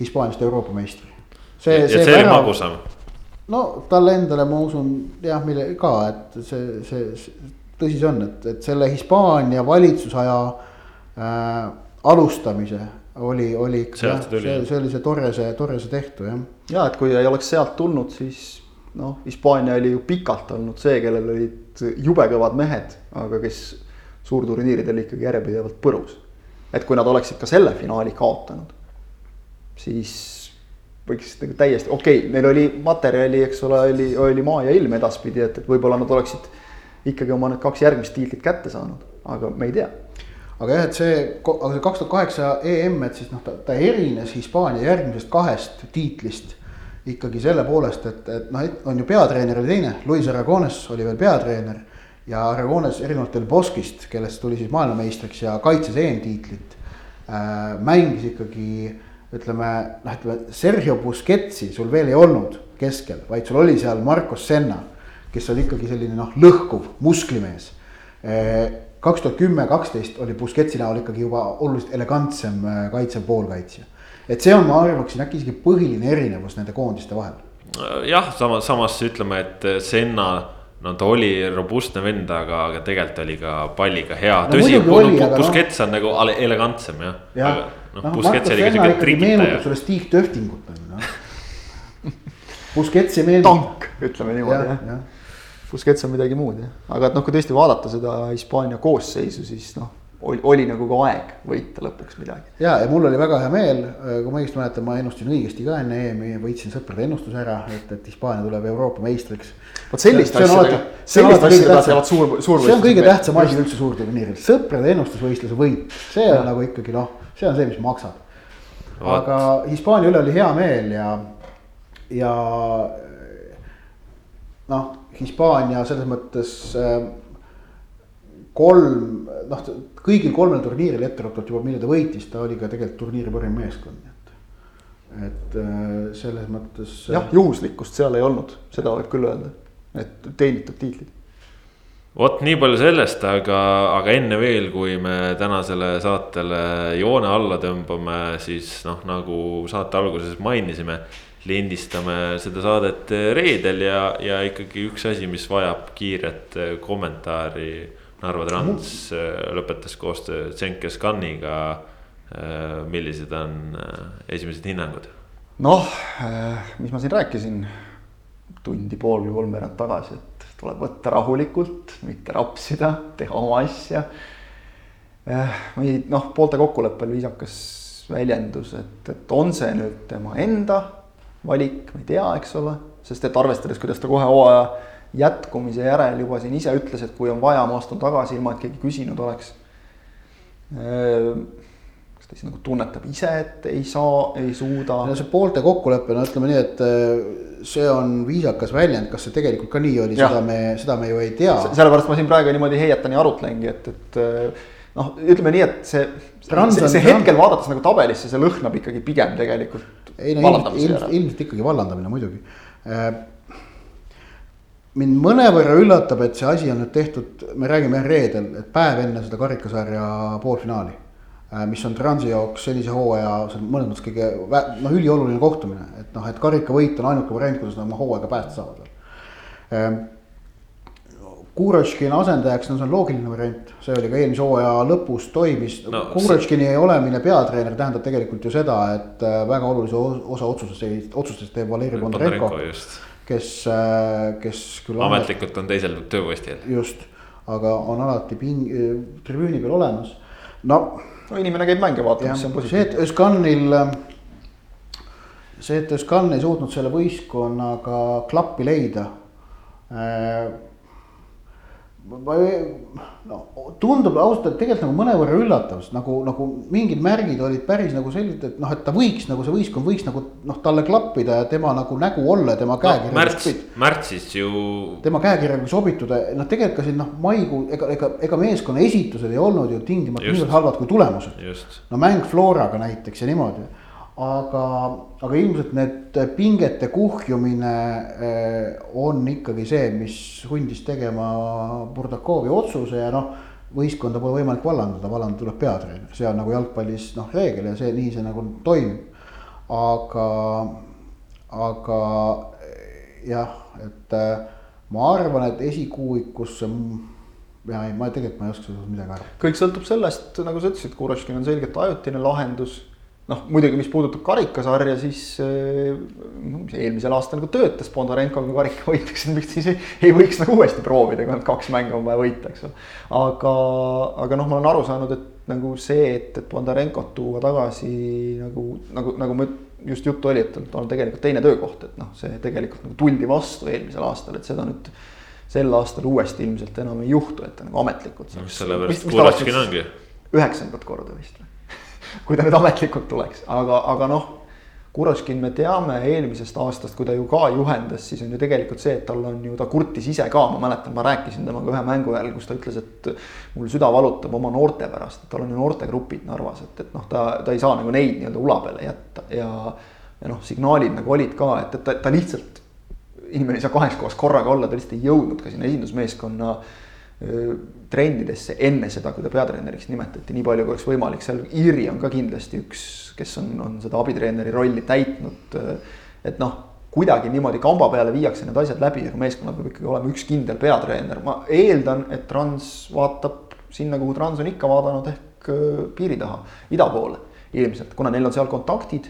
Speaker 2: Hispaaniast Euroopa meistri.
Speaker 1: see, see, see oli magusam.
Speaker 2: no talle endale ma usun jah, mille ka, et see, see, see tõsi see on, et, et selle Hispaania valitsusaja äh, alustamise oli, oli ikka jah, see, see oli see Torrese, Torrese tehtu jah.
Speaker 3: ja et kui ei oleks sealt tulnud, siis noh, Hispaania oli ju pikalt olnud see, kellel olid jube kõvad mehed, aga kes suurturniiridel ikkagi järjepidevalt põrus. et kui nad oleksid ka selle finaali kaotanud, siis võiks nagu täiesti, okei okay,, neil oli materjali, eks ole, oli, oli maa ja ilm edaspidi, et, et võib-olla nad oleksid ikkagi oma need kaks järgmist tiitlit kätte saanud, aga me ei tea.
Speaker 2: aga jah, et see, aga see kaks tuhat kaheksa EM, et siis noh, ta, ta erines Hispaania järgmisest kahest tiitlist ikkagi selle poolest, et, et noh, on ju peatreener oli teine, Luis Aragones oli veel peatreener. Ja Aragones erinevalt Del Bosquist, kellest tuli siis maailmameistriks ja kaitses EM-tiitlit äh,, mängis ikkagi ütleme, noh, ütleme Sergio Busquetsi sul veel ei olnud keskel, vaid sul oli seal Marcos Senna, kes oli ikkagi selline noh, lõhkuv musklimees. kaks tuhat kümme, kaksteist oli Busquetsi näol ikkagi juba oluliselt elegantsem äh, kaitsev poolkaitsja. et see on, ma arvaksin äkki isegi põhiline erinevus nende koondiste vahel.
Speaker 1: jah, samas, samas ütleme, et Senna no ta oli robustne vend, aga, aga tegelikult oli ka palliga hea no,. tõsi, Busquets on nagu elegantsem jah
Speaker 2: ja. ja noh, Busquets oli ka siuke trikitaja. meenutab sulle Stig Töftingut on ju noh. Busquets ei meenu.
Speaker 3: tank, ütleme niimoodi jah ja. Busquets on midagi muud jah, aga et noh, kui tõesti vaadata seda Hispaania koosseisu, siis noh oli, oli nagu ka aeg võita lõpuks midagi.
Speaker 2: ja, ja mul oli väga hea meel, kui ma õigesti mäletan, ma ennustasin õigesti ka enne EM-i, võitsin sõprade ennustuse ära, et, et Hispaania tuleb Euroopa meistriks.
Speaker 3: vot sellist asja, sellist asja peavad suur, suur.
Speaker 2: see on kõige tähtsam asi üldse suurturniiril, sõprade ennustusvõistluse võit, see on ja. nagu ikkagi noh see on see, mis maksab. aga Hispaania üle oli hea meel ja, ja noh, Hispaania selles mõttes äh, kolm, noh, kõigil kolmel turniiril etteruttavalt juba, mille ta võitis, ta oli ka tegelikult turniiri parim meeskond, nii et. et äh, selles mõttes.
Speaker 3: jah, juhuslikkust seal ei olnud, seda võib küll öelda, et teenitud tiitlid
Speaker 1: vot nii palju sellest, aga, aga enne veel, kui me tänasele saatele joone alla tõmbame, siis noh, nagu saate alguses mainisime. lindistame seda saadet reedel ja, ja ikkagi üks asi, mis vajab kiiret kommentaari. Narva Trans lõpetas koostöö Zenke Scaniga. millised on esimesed hinnangud?
Speaker 3: noh, mis ma siin rääkisin tundi pool või kolmveerand tagasi, et tuleb võtta rahulikult, mitte rapsida, teha oma asja. Eh, või noh, poolte kokkuleppel viisakas väljendus, et, et on see nüüd tema enda valik, ma ei tea, eks ole, sest et arvestades, kuidas ta kohe hooaja jätkumise järel juba siin ise ütles, et kui on vaja, ma astun tagasi, ilma et keegi küsinud oleks kas ta siis nagu tunnetab ise, et ei saa, ei suuda?
Speaker 2: no see poolte kokkulepe, no ütleme nii, et äh, see on viisakas väljend, kas see tegelikult ka nii oli, seda me, seda me ju ei tea.
Speaker 3: sellepärast ma siin praegu niimoodi heietan ja arutlengi, et, et äh, noh, ütleme nii, et see, see, see hetkel vaadates nagu tabelisse, see lõhnab ikkagi pigem tegelikult.
Speaker 2: ei no ilmselt, ilmselt, ilmselt ikkagi vallandamine muidugi äh, mind mõnevõrra üllatab, et see asi on nüüd tehtud, me räägime reedel, et päev enne seda karikasarja poolfinaali Äh, mis on Transi jaoks sellise hooaja, see on mõnes mõttes kõige noh, ülioluline kohtumine, et noh, et karikavõit on ainuke variant, kuidas nad oma hooaega päästa saavad veel. Ähm, Kuroškini asendajaks, no see on loogiline variant, see oli ka eelmise hooaja lõpus toimis no,. Kuroškini see... olemine peatreener tähendab tegelikult ju seda, et äh, väga olulise osa otsustest, otsustest teeb Valeri Bondarenko. Kes, kes
Speaker 1: küll. ametlikult on teisel tööpostil.
Speaker 2: just, aga on alati ping-, tribüüni peal olemas, no
Speaker 3: no inimene käib mänge vaatamas, see on
Speaker 2: positiivne. see, et Özkanil, see, et Özkan ei suutnud selle võistkonnaga klappi leida äh, no tundub ausalt, et tegelikult nagu mõnevõrra üllatav, sest nagu, nagu mingid märgid olid päris nagu sellised, et noh, et ta võiks nagu see võistkond võiks nagu noh, talle klappida ja tema nagu nägu olla, tema käekirjaga
Speaker 1: no,. märts, märtsis ju.
Speaker 2: tema käekirjaga sobituda, noh, tegelikult ka siin noh, maikuu, ega, ega, ega meeskonna esitused ei olnud ju tingimata niivõrd halvad kui tulemused. no mäng Floraga näiteks ja niimoodi aga, aga ilmselt need pingete kuhjumine eh, on ikkagi see, mis sundis tegema Burdakovi otsuse ja noh. võistkonda pole võimalik vallandada, vallandada tuleb peatreener, see on nagu jalgpallis noh reegel ja see nii see nagu toimib. aga, aga jah, et äh, ma arvan, et esikuuikusse ja ei, ma tegelikult ma ei oska sellest midagi arvata.
Speaker 3: kõik sõltub sellest, nagu sa ütlesid, Kuroškin on selgelt ajutine lahendus noh, muidugi, mis puudutab karikasarja, siis äh, eelmisel aastal nagu töötas Bondarenkoga karika hoitakse, miks siis ei, ei võiks nagu uuesti proovida, kui ainult kaks mängu on vaja võita, eks ole. aga, aga noh, ma olen aru saanud, et nagu see, et, et Bondarenkot tuua tagasi nagu, nagu, nagu ma just juttu oli, et tal on tegelikult teine töökoht, et noh, see tegelikult nagu tuldi vastu eelmisel aastal, et seda nüüd sel aastal uuesti ilmselt enam ei juhtu, et ta nagu ametlikult.
Speaker 1: no sellepärast Kuratškin ongi.
Speaker 3: üheksandat korda vist või? Kui ta nüüd ametlikult tuleks, aga, aga noh. Kuroškin me teame eelmisest aastast, kui ta ju ka juhendas, siis on ju tegelikult see, et tal on ju, ta kurtis ise ka, ma mäletan, ma rääkisin temaga ühe mängu ajal, kus ta ütles, et. mul süda valutab oma noorte pärast, et tal on ju noortegrupid Narvas, et, et noh, ta, ta ei saa nagu neid nii-öelda ula peale jätta ja. ja noh, signaalid nagu olid ka, et, et ta, ta lihtsalt, inimene ei saa kahes kohas korraga olla, ta lihtsalt ei jõudnud ka sinna esindusmeeskonna trendidesse enne seda, kui ta peatreeneriks nimetati, nii palju kui oleks võimalik, seal Iiri on ka kindlasti üks, kes on, on seda abitreeneri rolli täitnud. et noh, kuidagi niimoodi kamba peale viiakse need asjad läbi, aga meeskonnal peab ikkagi olema üks kindel peatreener, ma eeldan, et Trans vaatab sinna, kuhu Trans on ikka vaadanud, ehk piiri taha, ida poole ilmselt, kuna neil on seal kontaktid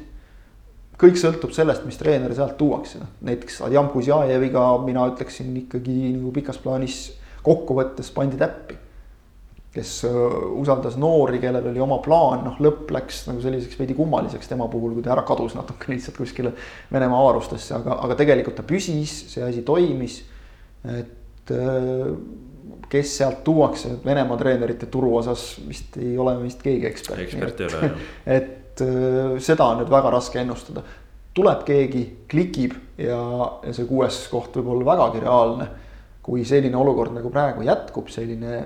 Speaker 3: kõik sõltub sellest, mis treener sealt tuuakse, noh näiteks Adjam Kuzjajeviga mina ütleksin ikkagi nagu pikas plaanis kokkuvõttes pandi täppi. kes usaldas noori, kellel oli oma plaan, noh lõpp läks nagu selliseks veidi kummaliseks tema puhul, kui ta ära kadus natuke lihtsalt kuskile Venemaa avarustesse, aga, aga tegelikult ta püsis, see asi toimis. et kes sealt tuuakse, Venemaa treenerite turu osas vist ei ole vist keegi ekspert.
Speaker 1: ekspert ei ole jah.
Speaker 3: et seda on nüüd väga raske ennustada tuleb keegi, klikib ja, ja see kuues koht võib olla vägagi reaalne kui selline olukord nagu praegu jätkub, selline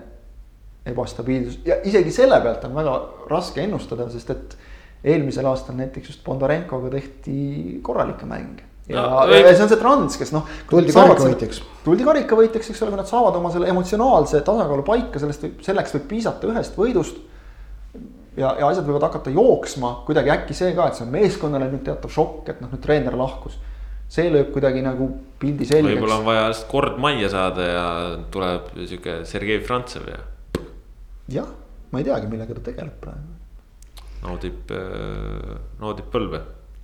Speaker 3: ebastabiilsus ja isegi selle pealt on väga raske ennustada, sest et eelmisel aastal näiteks just Bondarenkoga tehti korralikke mänge. ja no,, ja see on see trans, kes noh.
Speaker 2: tuldi karikavõitjaks.
Speaker 3: tuldi karikavõitjaks, eks ole, kui nad saavad oma selle emotsionaalse tasakaalu paika, sellest võib, selleks võib piisata ühest võidust. ja, ja asjad võivad hakata jooksma, kuidagi äkki see ka, et see on meeskonnale nüüd teatav šokk, et noh, nüüd treener lahkus see lööb kuidagi nagu pildi selgeks.
Speaker 1: võib-olla on vaja lihtsalt kord majja saada ja tuleb sihuke Sergei Frantsev ja.
Speaker 3: jah, ma ei teagi, millega ta tegeleb praegu.
Speaker 1: naudib, äh, naudib põlve.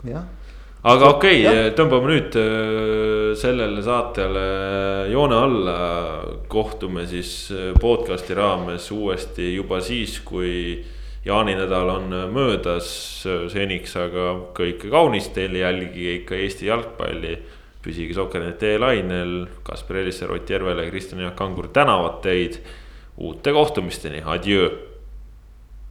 Speaker 3: jah
Speaker 1: aga okei okay,, tõmbame nüüd äh, sellele saatele joone alla. kohtume siis äh, podcast'i raames uuesti juba siis, kui jaaninädal on möödas seniks, aga kõike kaunist teile, jälgige ikka Eesti jalgpalli. püsige Soker.net lainel, Kaspar Elisser, Ott Järvele, Kristjan Jaak Kangur tänavad teid. uute kohtumisteni, adjöö